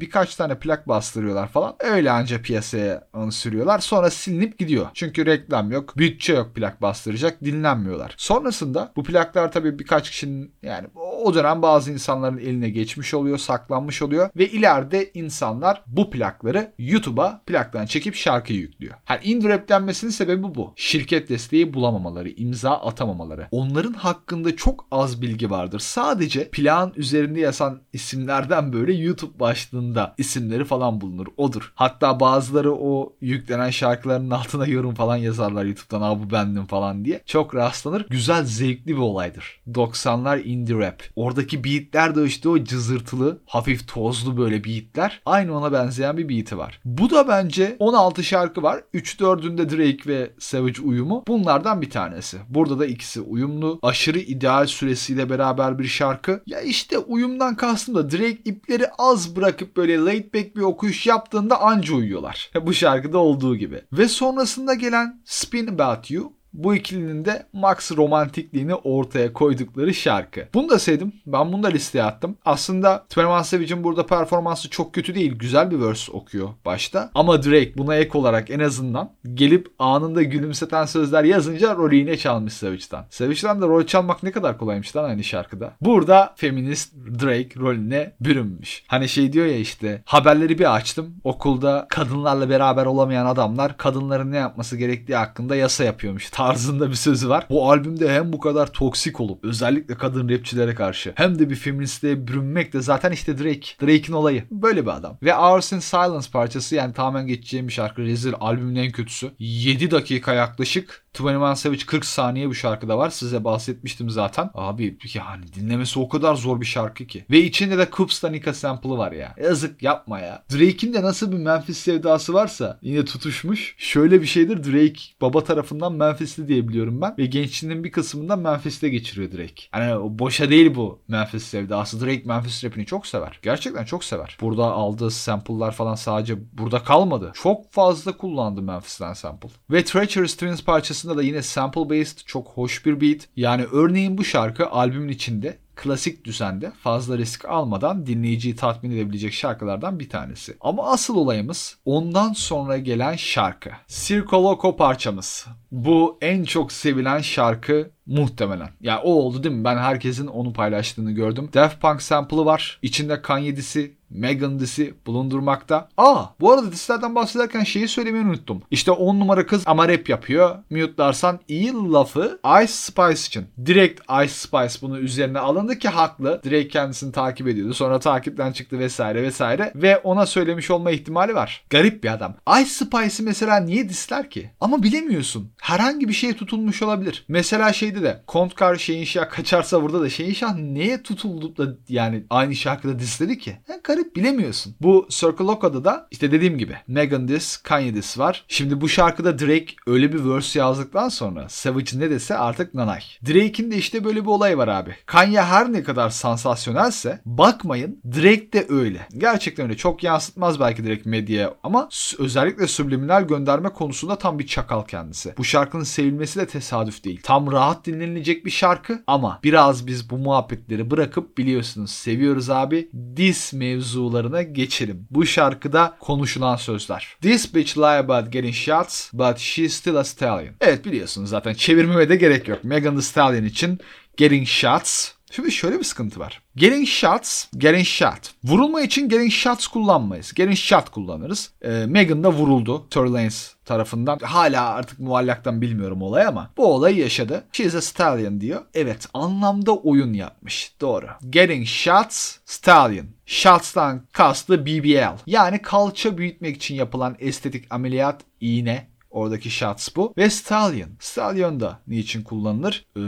birkaç tane plak bastırıyorlar falan. Öyle anca piyasaya onu sürüyorlar. Sonra silinip gidiyor. Çünkü reklam yok, bütçe yok plak bastıracak, dinlenmiyorlar. Sonrasında bu plaklar tabii birkaç kişinin yani o dönem bazı insanların eline geçmiş oluyor, saklanmış oluyor ve ileride insanlar bu plakları YouTube'a plaktan çekip şarkıyı yüklüyor. Yani indie rap denmesinin sebebi bu. Şirket desteği bulamamaları, imza atamamaları. Onların hakkında çok az bilgi vardır. Sadece plağın üzerinde yazan isimlerden böyle YouTube başlığında isimleri falan bulunur. Odur. Hatta bazıları o yüklenen şarkıların altına yorum falan yazarlar YouTube'dan. Aa bu bendim falan diye. Çok rastlanır. Güzel, zevkli bir olaydır. 90'lar indie rap. Oradaki beatler de işte o cızırtılı, hafif tozlu böyle beatler. Aynı ona benzeyen bir beat'i var. Bu da bence 16 şarkı var. 3-4'ünde Drake ve Savage uyumu. Bunlardan bir tanesi. Burada da ikisi uyumlu. Aşırı ideal süresiyle beraber bir şarkı. Ya işte uyumdan kastım da Drake ipleri az bırakıp böyle laid back bir okuyuş yaptığında anca uyuyorlar. Bu şarkıda olduğu gibi. Ve sonrasında gelen Spin About You bu ikilinin de max romantikliğini ortaya koydukları şarkı. Bunu da sevdim. Ben bunu da listeye attım. Aslında 21 Savage'in burada performansı çok kötü değil. Güzel bir verse okuyor başta. Ama Drake buna ek olarak en azından gelip anında gülümseten sözler yazınca rolü yine çalmış Savage'dan. Savage'dan da rol çalmak ne kadar kolaymış lan aynı şarkıda. Burada feminist Drake rolüne bürünmüş. Hani şey diyor ya işte haberleri bir açtım. Okulda kadınlarla beraber olamayan adamlar kadınların ne yapması gerektiği hakkında yasa yapıyormuş tarzında bir sözü var. Bu albümde hem bu kadar toksik olup özellikle kadın rapçilere karşı hem de bir feministliğe bürünmek de zaten işte Drake. Drake'in olayı. Böyle bir adam. Ve Hours in Silence parçası yani tamamen geçeceğim bir şarkı. Rezil albümün en kötüsü. 7 dakika yaklaşık 21 Savage 40 saniye bu şarkıda var. Size bahsetmiştim zaten. Abi yani dinlemesi o kadar zor bir şarkı ki. Ve içinde de Coops Danica sample'ı var ya. Yazık yapma ya. Drake'in de nasıl bir Memphis sevdası varsa yine tutuşmuş. Şöyle bir şeydir Drake baba tarafından Memphis'li diye biliyorum ben. Ve gençliğinin bir kısmından Memphis'te geçiriyor Drake. Hani boşa değil bu Memphis sevdası. Drake Memphis rapini çok sever. Gerçekten çok sever. Burada aldığı sample'lar falan sadece burada kalmadı. Çok fazla kullandı Memphis'ten sample. Ve Treacherous Twins parçası Sonrasında da yine sample based çok hoş bir beat. Yani örneğin bu şarkı albümün içinde klasik düzende fazla risk almadan dinleyiciyi tatmin edebilecek şarkılardan bir tanesi. Ama asıl olayımız ondan sonra gelen şarkı. Circo Loco parçamız. Bu en çok sevilen şarkı muhtemelen. Ya yani o oldu değil mi? Ben herkesin onu paylaştığını gördüm. Daft Punk sample'ı var. İçinde Kanye disi Megan disi bulundurmakta. Aa bu arada dislerden bahsederken şeyi söylemeyi unuttum. İşte 10 numara kız ama rap yapıyor. Mute'larsan iyi lafı Ice Spice için. Direkt Ice Spice bunu üzerine alındı ki haklı. Drake kendisini takip ediyordu. Sonra takipten çıktı vesaire vesaire. Ve ona söylemiş olma ihtimali var. Garip bir adam. Ice Spice'i mesela niye disler ki? Ama bilemiyorsun. Herhangi bir şeye tutulmuş olabilir. Mesela şeyde de Kontkar şeyin şah kaçarsa burada da şeyin şah neye tutuldu da yani aynı şarkıda disledi ki? Yani garip bilemiyorsun. Bu Circle Loco'da da işte dediğim gibi Megan Diss, Kanye Diss var. Şimdi bu şarkıda Drake öyle bir verse yazdıktan sonra Savage ne dese artık nanay. Drake'in de işte böyle bir olay var abi. Kanye her ne kadar sansasyonelse bakmayın Drake de öyle. Gerçekten öyle. Çok yansıtmaz belki direkt medyaya ama özellikle subliminal gönderme konusunda tam bir çakal kendisi. Bu şarkının sevilmesi de tesadüf değil. Tam rahat dinlenilecek bir şarkı ama biraz biz bu muhabbetleri bırakıp biliyorsunuz seviyoruz abi. Dis mevzularına geçelim. Bu şarkıda konuşulan sözler. This bitch lie about getting shots but she's still a stallion. Evet biliyorsunuz zaten çevirmeme de gerek yok. Megan Thee Stallion için Getting Shots Şimdi şöyle bir sıkıntı var. Getting shots, getting shot. Vurulma için getting shots kullanmayız. Getting shot kullanırız. E, Megan da vuruldu Tory Lanez tarafından. Hala artık muallaktan bilmiyorum olay ama bu olayı yaşadı. She's a stallion diyor. Evet anlamda oyun yapmış. Doğru. Getting shots, stallion. Shots'tan kastı BBL. Yani kalça büyütmek için yapılan estetik ameliyat iğne Oradaki shots bu. Ve Stallion. Stallion da niçin kullanılır? Ee,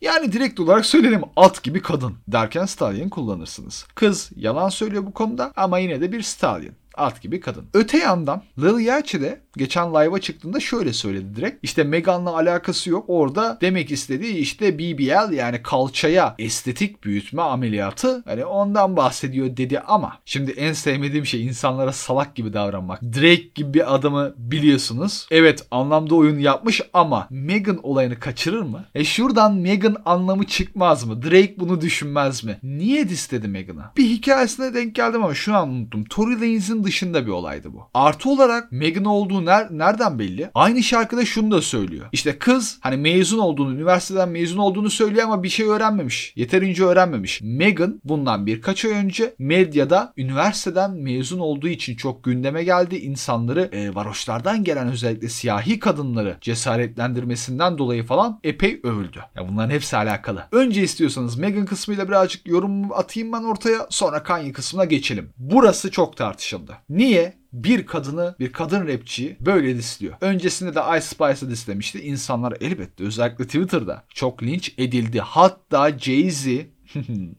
yani direkt olarak söyleyelim at gibi kadın derken Stallion kullanırsınız. Kız yalan söylüyor bu konuda ama yine de bir Stallion at gibi kadın. Öte yandan Lil Yachty de geçen live'a çıktığında şöyle söyledi direkt. İşte Megan'la alakası yok. Orada demek istediği işte BBL yani kalçaya estetik büyütme ameliyatı. Hani ondan bahsediyor dedi ama şimdi en sevmediğim şey insanlara salak gibi davranmak. Drake gibi bir adamı biliyorsunuz. Evet anlamda oyun yapmış ama Megan olayını kaçırır mı? E şuradan Megan anlamı çıkmaz mı? Drake bunu düşünmez mi? Niye distedi Megan'a? Bir hikayesine denk geldim ama şunu unuttum. Tory Lanez'in dışında bir olaydı bu. Artı olarak Megan olduğu ner nereden belli? Aynı şarkıda şunu da söylüyor. İşte kız hani mezun olduğunu, üniversiteden mezun olduğunu söylüyor ama bir şey öğrenmemiş. Yeterince öğrenmemiş. Megan bundan birkaç ay önce medyada üniversiteden mezun olduğu için çok gündeme geldi. İnsanları e, varoşlardan gelen özellikle siyahi kadınları cesaretlendirmesinden dolayı falan epey övüldü. Ya bunların hepsi alakalı. Önce istiyorsanız Megan kısmıyla birazcık yorum atayım ben ortaya sonra Kanye kısmına geçelim. Burası çok tartışıldı. Niye? bir kadını, bir kadın rapçiyi böyle disliyor. Öncesinde de Ice Spice'ı dislemişti. İnsanlar elbette özellikle Twitter'da çok linç edildi. Hatta Jay-Z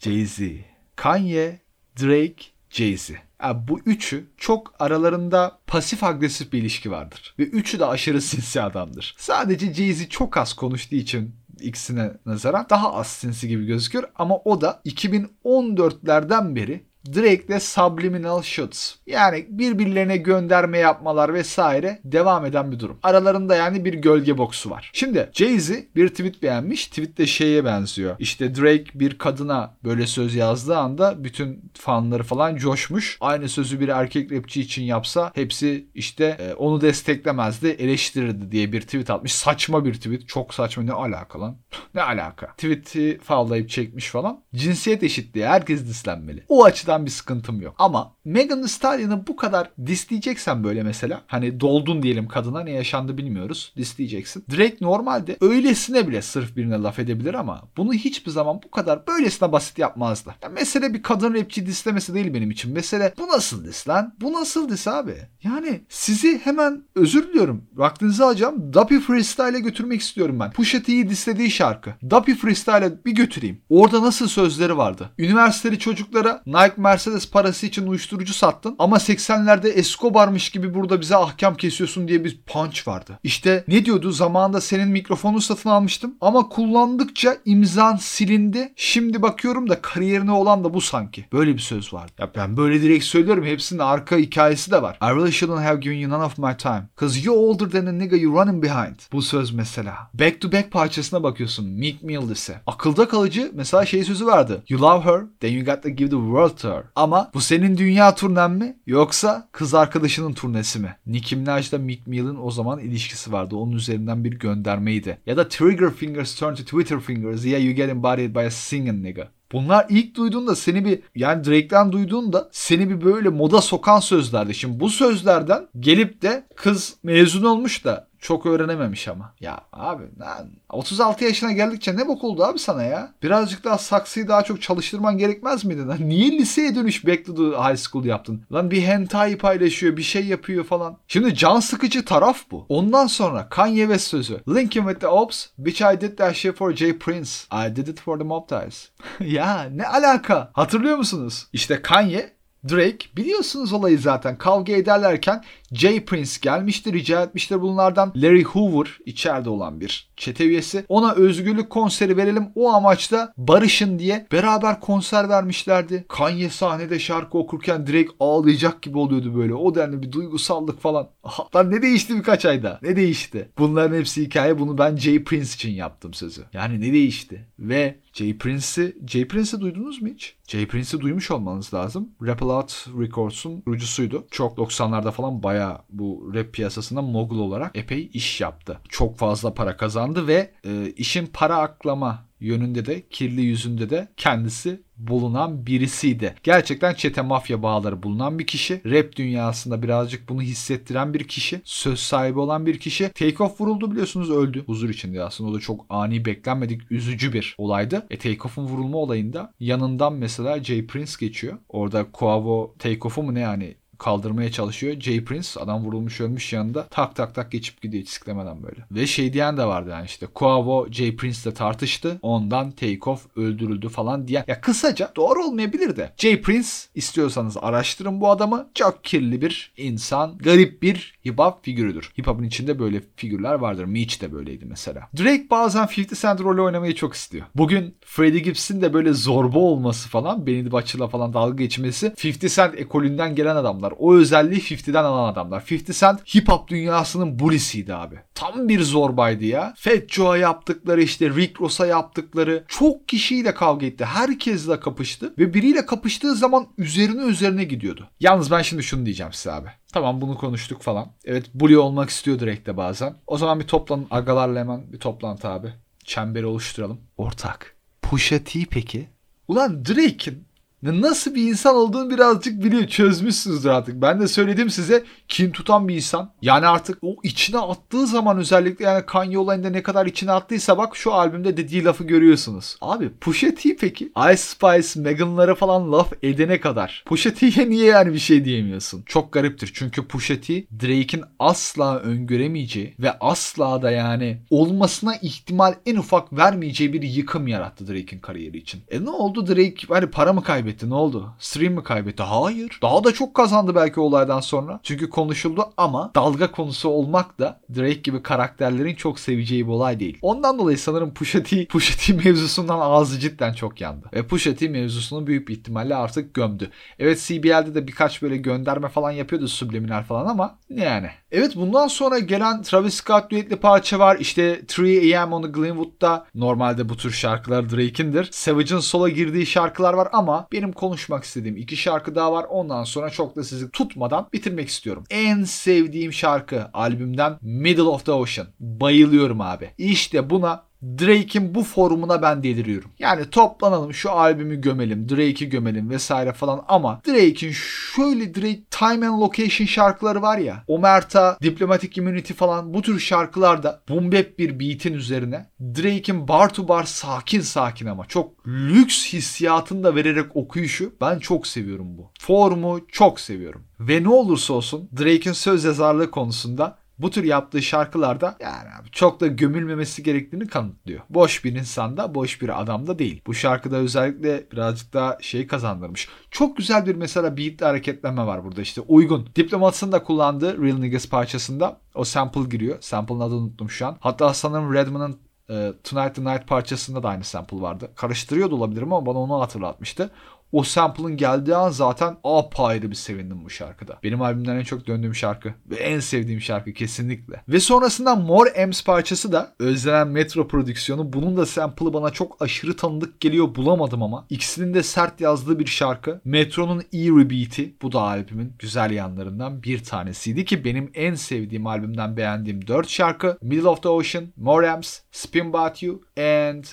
Jay-Z, Kanye, Drake, Jay-Z. Yani bu üçü çok aralarında pasif agresif bir ilişki vardır. Ve üçü de aşırı sinsi adamdır. Sadece Jay-Z çok az konuştuğu için ikisine nazaran daha az sinsi gibi gözüküyor ama o da 2014'lerden beri Drake'le subliminal shots. Yani birbirlerine gönderme yapmalar vesaire devam eden bir durum. Aralarında yani bir gölge boksu var. Şimdi Jay-Z bir tweet beğenmiş. Tweet de şeye benziyor. İşte Drake bir kadına böyle söz yazdığı anda bütün fanları falan coşmuş. Aynı sözü bir erkek rapçi için yapsa hepsi işte e, onu desteklemezdi, eleştirirdi diye bir tweet atmış. Saçma bir tweet. Çok saçma. Ne alaka lan? ne alaka? Tweet'i favlayıp çekmiş falan. Cinsiyet eşitliği. Herkes dislenmeli. O açıdan açıdan bir sıkıntım yok. Ama Megan Thee Stallion'ı bu kadar disleyeceksen böyle mesela hani doldun diyelim kadına ne yaşandı bilmiyoruz disleyeceksin. Drake normalde öylesine bile sırf birine laf edebilir ama bunu hiçbir zaman bu kadar böylesine basit yapmazdı. Ya mesele bir kadın rapçi dislemesi değil benim için. Mesele bu nasıl dis lan? Bu nasıl dis abi? Yani sizi hemen özür diliyorum. Vaktinizi alacağım. Dappy Freestyle'e götürmek istiyorum ben. Pusha T'yi dislediği şarkı. Dappy Freestyle'e bir götüreyim. Orada nasıl sözleri vardı? Üniversiteli çocuklara Nike Mercedes parası için uyuşturucu sattın ama 80'lerde Escobar'mış gibi burada bize ahkam kesiyorsun diye bir punch vardı. İşte ne diyordu zamanında senin mikrofonu satın almıştım ama kullandıkça imzan silindi. Şimdi bakıyorum da kariyerine olan da bu sanki. Böyle bir söz vardı. Ya ben böyle direkt söylüyorum hepsinin arka hikayesi de var. I really shouldn't have given you none of my time. Cause you're older than a nigga you running behind. Bu söz mesela. Back to back parçasına bakıyorsun. Meek Mill ise. Akılda kalıcı mesela şey sözü vardı. You love her, then you got to give the world to her. Ama bu senin dünya turnen mi yoksa kız arkadaşının turnesi mi? Nicki Minaj'la Meek Mill'in o zaman ilişkisi vardı. Onun üzerinden bir göndermeydi. Ya da Trigger Fingers turn to Twitter Fingers. Yeah you get embodied by a singing nigga. Bunlar ilk duyduğunda seni bir yani Drake'den duyduğunda seni bir böyle moda sokan sözlerdi. Şimdi bu sözlerden gelip de kız mezun olmuş da çok öğrenememiş ama. Ya abi lan 36 yaşına geldikçe ne bok oldu abi sana ya? Birazcık daha saksıyı daha çok çalıştırman gerekmez miydi lan? Niye liseye dönüş back to the high school yaptın? Lan bir hentai paylaşıyor bir şey yapıyor falan. Şimdi can sıkıcı taraf bu. Ondan sonra Kanye West sözü. Linkin with the Ops. Bitch I did that shit for Jay Prince. I did it for the Mob Ties. ya ne alaka? Hatırlıyor musunuz? İşte Kanye Drake biliyorsunuz olayı zaten kavga ederlerken Jay Prince gelmişti rica etmiştir bunlardan. Larry Hoover içeride olan bir çete üyesi. Ona özgürlük konseri verelim o amaçla barışın diye beraber konser vermişlerdi. Kanye sahnede şarkı okurken Drake ağlayacak gibi oluyordu böyle. O denli bir duygusallık falan. Lan ne değişti birkaç ayda? Ne değişti? Bunların hepsi hikaye. Bunu ben Jay Prince için yaptım sözü. Yani ne değişti? Ve Jay Prince'i Jay Prince'i duydunuz mu hiç? Jay Prince'i duymuş olmanız lazım. Rap Lot Records'un kurucusuydu. Çok 90'larda falan baya bu rap piyasasında mogul olarak epey iş yaptı. Çok fazla para kazandı ve e, işin para aklama yönünde de kirli yüzünde de kendisi bulunan birisiydi. Gerçekten çete mafya bağları bulunan bir kişi. Rap dünyasında birazcık bunu hissettiren bir kişi. Söz sahibi olan bir kişi. Takeoff vuruldu biliyorsunuz öldü. Huzur içinde aslında o da çok ani beklenmedik üzücü bir olaydı. E Takeoff'un vurulma olayında yanından mesela Jay Prince geçiyor. Orada Quavo Takeoff'u mu ne yani kaldırmaya çalışıyor. Jay Prince adam vurulmuş ölmüş yanında tak tak tak geçip gidiyor çiziklemeden böyle. Ve şey diyen de vardı yani işte Quavo Jay Prince'le tartıştı. Ondan Takeoff öldürüldü falan diye. Ya kısaca doğru olmayabilir de. Jay Prince istiyorsanız araştırın bu adamı. Çok kirli bir insan. Garip bir hip hop figürüdür. Hip hop'un içinde böyle figürler vardır. Meech de böyleydi mesela. Drake bazen 50 Cent rolü oynamayı çok istiyor. Bugün Freddie Gibbs'in de böyle zorba olması falan, Benny Butcher'la falan dalga geçmesi 50 Cent ekolünden gelen adamlar. O özelliği 50'den alan adamlar. 50 Cent hip hop dünyasının bulisiydi abi. Tam bir zorbaydı ya. Fat Joe'a yaptıkları işte Rick Ross'a yaptıkları çok kişiyle kavga etti. Herkesle kapıştı ve biriyle kapıştığı zaman üzerine üzerine gidiyordu. Yalnız ben şimdi şunu diyeceğim size abi. Tamam bunu konuştuk falan. Evet bully olmak istiyor direkt de bazen. O zaman bir toplanın agalarla hemen bir toplantı abi. Çemberi oluşturalım. Ortak. Pusha T peki? Ulan Drake'in nasıl bir insan olduğunu birazcık biliyor. Çözmüşsünüzdür artık. Ben de söyledim size kin tutan bir insan. Yani artık o içine attığı zaman özellikle yani Kanye olayında ne kadar içine attıysa bak şu albümde dediği lafı görüyorsunuz. Abi Pusha T peki? Ice Spice, Megan'lara falan laf edene kadar. Pusha T'ye niye yani bir şey diyemiyorsun? Çok gariptir. Çünkü Pusha T Drake'in asla öngöremeyeceği ve asla da yani olmasına ihtimal en ufak vermeyeceği bir yıkım yarattı Drake'in kariyeri için. E ne oldu Drake hani para mı kaybetti? Kaybetti ne oldu? Stream mi kaybetti? Hayır. Daha da çok kazandı belki olaydan sonra. Çünkü konuşuldu ama dalga konusu olmak da Drake gibi karakterlerin çok seveceği bir olay değil. Ondan dolayı sanırım Pusha T, Pusha T mevzusundan ağzı cidden çok yandı. Ve Pusha T mevzusunu büyük bir ihtimalle artık gömdü. Evet CBL'de de birkaç böyle gönderme falan yapıyordu subliminal falan ama yani. Evet bundan sonra gelen Travis Scott düetli parça var. İşte 3 AM on Glenwood'da normalde bu tür şarkılar Drake'indir. Savage'ın sola girdiği şarkılar var ama benim konuşmak istediğim iki şarkı daha var. Ondan sonra çok da sizi tutmadan bitirmek istiyorum. En sevdiğim şarkı albümden Middle of the Ocean. Bayılıyorum abi. İşte buna Drake'in bu formuna ben deliriyorum. Yani toplanalım şu albümü gömelim, Drake'i gömelim vesaire falan ama Drake'in şöyle Drake Time and Location şarkıları var ya. Omerta, Diplomatic Immunity falan bu tür şarkılarda boom bir beat'in üzerine Drake'in bar to bar sakin sakin ama çok lüks hissiyatını da vererek okuyuşu ben çok seviyorum bu. Formu çok seviyorum. Ve ne olursa olsun Drake'in söz yazarlığı konusunda bu tür yaptığı şarkılarda yani çok da gömülmemesi gerektiğini kanıtlıyor. Boş bir insanda, boş bir adamda değil. Bu şarkıda özellikle birazcık daha şey kazandırmış. Çok güzel bir mesela beatli hareketlenme var burada işte uygun. Diplomats'ın da kullandığı Real Niggas parçasında o sample giriyor. Sample'ın adını unuttum şu an. Hatta sanırım Redman'ın e, Tonight the Night parçasında da aynı sample vardı. Karıştırıyor da olabilirim ama bana onu hatırlatmıştı o sample'ın geldiği an zaten apayrı bir sevindim bu şarkıda. Benim albümden en çok döndüğüm şarkı ve en sevdiğim şarkı kesinlikle. Ve sonrasında More Ems parçası da özlenen Metro prodüksiyonu. Bunun da sample'ı bana çok aşırı tanıdık geliyor bulamadım ama. İkisinin de sert yazdığı bir şarkı. Metro'nun Eerie Beat'i bu da albümün güzel yanlarından bir tanesiydi ki benim en sevdiğim albümden beğendiğim 4 şarkı Middle of the Ocean, More Ems, Spin About You and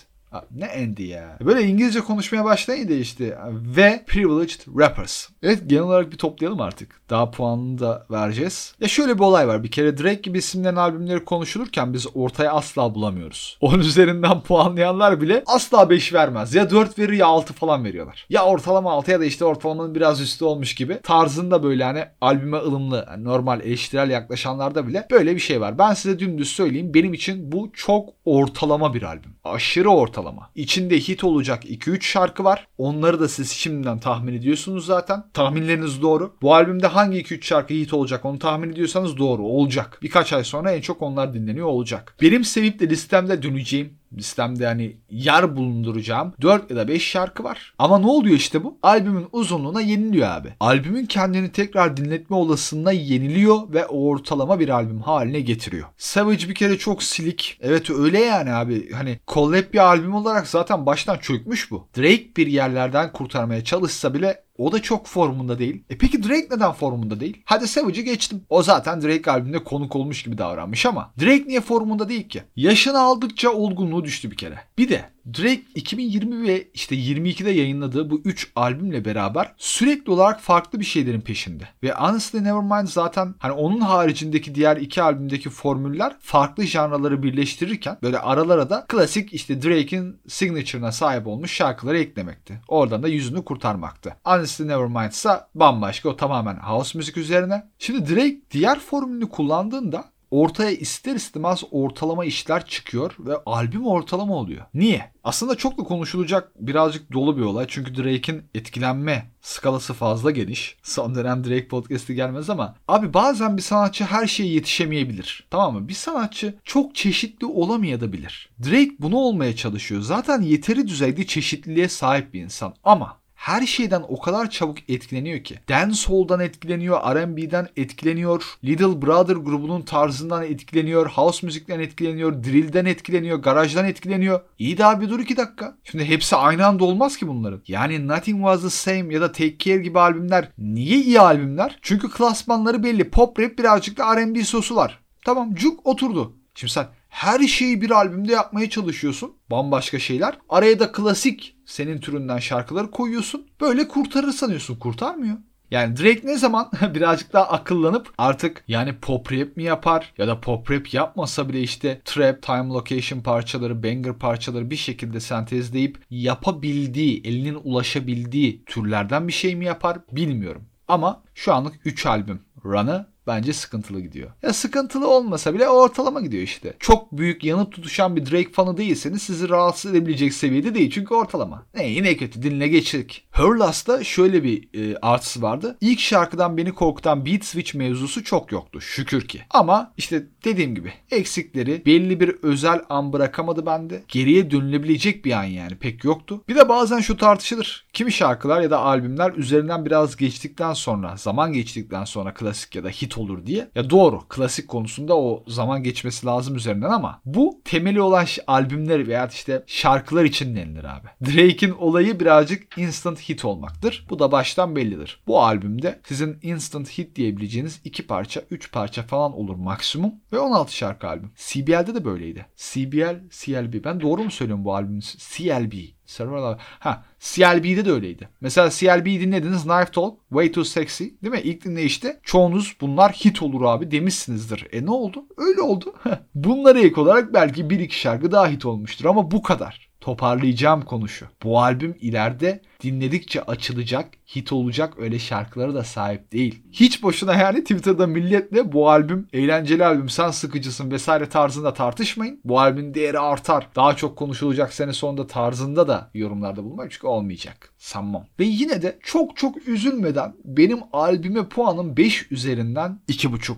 ne endi ya. Böyle İngilizce konuşmaya başlayınca işte ve Privileged Rappers. Evet genel olarak bir toplayalım artık. Daha puanını da vereceğiz. Ya şöyle bir olay var. Bir kere Drake gibi isimlerin albümleri konuşulurken biz ortaya asla bulamıyoruz. Onun üzerinden puanlayanlar bile asla 5 vermez. Ya 4 verir ya 6 falan veriyorlar. Ya ortalama 6 ya da işte ortalamanın biraz üstü olmuş gibi. Tarzında böyle hani albüme ılımlı, yani normal eleştirel yaklaşanlarda bile böyle bir şey var. Ben size dümdüz söyleyeyim. Benim için bu çok ortalama bir albüm. Aşırı ortalama. İçinde hit olacak 2-3 şarkı var. Onları da siz şimdiden tahmin ediyorsunuz zaten. Tahminleriniz doğru. Bu albümde hangi 2-3 şarkı hit olacak onu tahmin ediyorsanız doğru olacak. Birkaç ay sonra en çok onlar dinleniyor olacak. Benim sevip de listemde döneceğim listemde yani yer bulunduracağım 4 ya da 5 şarkı var. Ama ne oluyor işte bu? Albümün uzunluğuna yeniliyor abi. Albümün kendini tekrar dinletme olasılığına yeniliyor ve ortalama bir albüm haline getiriyor. Savage bir kere çok silik. Evet öyle yani abi. Hani collab bir albüm olarak zaten baştan çökmüş bu. Drake bir yerlerden kurtarmaya çalışsa bile o da çok formunda değil. E peki Drake neden formunda değil? Hadi Savage'ı geçtim. O zaten Drake albümünde konuk olmuş gibi davranmış ama Drake niye formunda değil ki? Yaşını aldıkça olgunluğu düştü bir kere. Bir de Drake 2020 ve işte 22'de yayınladığı bu 3 albümle beraber sürekli olarak farklı bir şeylerin peşinde. Ve Honestly Nevermind zaten hani onun haricindeki diğer iki albümdeki formüller farklı janraları birleştirirken böyle aralara da klasik işte Drake'in signature'ına sahip olmuş şarkıları eklemekti. Oradan da yüzünü kurtarmaktı. Honestly Nevermind ise bambaşka o tamamen house müzik üzerine. Şimdi Drake diğer formülünü kullandığında ortaya ister istemez ortalama işler çıkıyor ve albüm ortalama oluyor. Niye? Aslında çok da konuşulacak birazcık dolu bir olay. Çünkü Drake'in etkilenme skalası fazla geniş. Son dönem Drake podcast'i gelmez ama abi bazen bir sanatçı her şeye yetişemeyebilir. Tamam mı? Bir sanatçı çok çeşitli olamayabilir. Drake bunu olmaya çalışıyor. Zaten yeteri düzeyde çeşitliliğe sahip bir insan ama her şeyden o kadar çabuk etkileniyor ki. Dancehall'dan etkileniyor, R&B'den etkileniyor, Little Brother grubunun tarzından etkileniyor, house müzikten etkileniyor, drill'den etkileniyor, garajdan etkileniyor. İyi daha bir dur iki dakika. Şimdi hepsi aynı anda olmaz ki bunların. Yani Nothing Was The Same ya da Take Care gibi albümler niye iyi albümler? Çünkü klasmanları belli. Pop rap birazcık da R&B sosu var. Tamam cuk oturdu. Şimdi sen her şeyi bir albümde yapmaya çalışıyorsun. Bambaşka şeyler. Araya da klasik senin türünden şarkıları koyuyorsun. Böyle kurtarır sanıyorsun. Kurtarmıyor. Yani Drake ne zaman birazcık daha akıllanıp artık yani pop rap mi yapar ya da pop rap yapmasa bile işte trap, time location parçaları, banger parçaları bir şekilde sentezleyip yapabildiği, elinin ulaşabildiği türlerden bir şey mi yapar bilmiyorum. Ama şu anlık 3 albüm Run'ı bence sıkıntılı gidiyor. Ya sıkıntılı olmasa bile ortalama gidiyor işte. Çok büyük yanıp tutuşan bir Drake fanı değilseniz sizi rahatsız edebilecek seviyede değil çünkü ortalama. Ne iyi kötü dinle geçtik. Her Last'ta şöyle bir e, artısı vardı. İlk şarkıdan beni korkutan beat switch mevzusu çok yoktu şükür ki. Ama işte dediğim gibi eksikleri belli bir özel an bırakamadı bende. Geriye dönülebilecek bir an yani pek yoktu. Bir de bazen şu tartışılır. Kimi şarkılar ya da albümler üzerinden biraz geçtikten sonra, zaman geçtikten sonra klasik ya da hit olur diye. Ya doğru klasik konusunda o zaman geçmesi lazım üzerinden ama bu temeli olan albümler veya işte şarkılar için denilir abi. Drake'in olayı birazcık instant hit olmaktır. Bu da baştan bellidir. Bu albümde sizin instant hit diyebileceğiniz iki parça, üç parça falan olur maksimum ve 16 şarkı albüm. CBL'de de böyleydi. CBL, CLB. Ben doğru mu söylüyorum bu albümün? CLB. Serverlar. Ha CLB'de de öyleydi. Mesela CLB'yi dinlediniz Knife Talk, Way Too Sexy değil mi? İlk dinleyişte çoğunuz bunlar hit olur abi demişsinizdir. E ne oldu? Öyle oldu. Bunlara ek olarak belki bir iki şarkı daha hit olmuştur ama bu kadar toparlayacağım konuşu. Bu albüm ileride dinledikçe açılacak, hit olacak öyle şarkılara da sahip değil. Hiç boşuna yani Twitter'da milletle bu albüm eğlenceli albüm sen sıkıcısın vesaire tarzında tartışmayın. Bu albümün değeri artar. Daha çok konuşulacak sene sonunda tarzında da yorumlarda bulunmayın çünkü olmayacak. Sanmam. Ve yine de çok çok üzülmeden benim albüme puanım 5 üzerinden 2,5.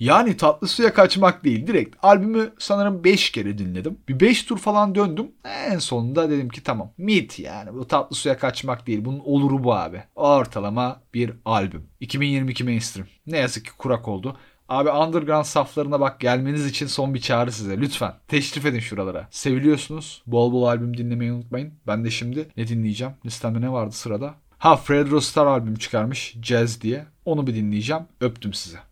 Yani tatlı suya kaçmak değil. Direkt albümü sanırım 5 kere dinledim. Bir 5 tur falan döndüm. En sonunda dedim ki tamam. Mit yani bu tatlı suya kaçmak değil. Bunun oluru bu abi. Ortalama bir albüm. 2022 mainstream. Ne yazık ki kurak oldu. Abi underground saflarına bak gelmeniz için son bir çağrı size. Lütfen teşrif edin şuralara. Seviliyorsunuz. Bol bol albüm dinlemeyi unutmayın. Ben de şimdi ne dinleyeceğim? Listemde ne vardı sırada? Ha Fred Rostar albüm çıkarmış Jazz diye. Onu bir dinleyeceğim. Öptüm size.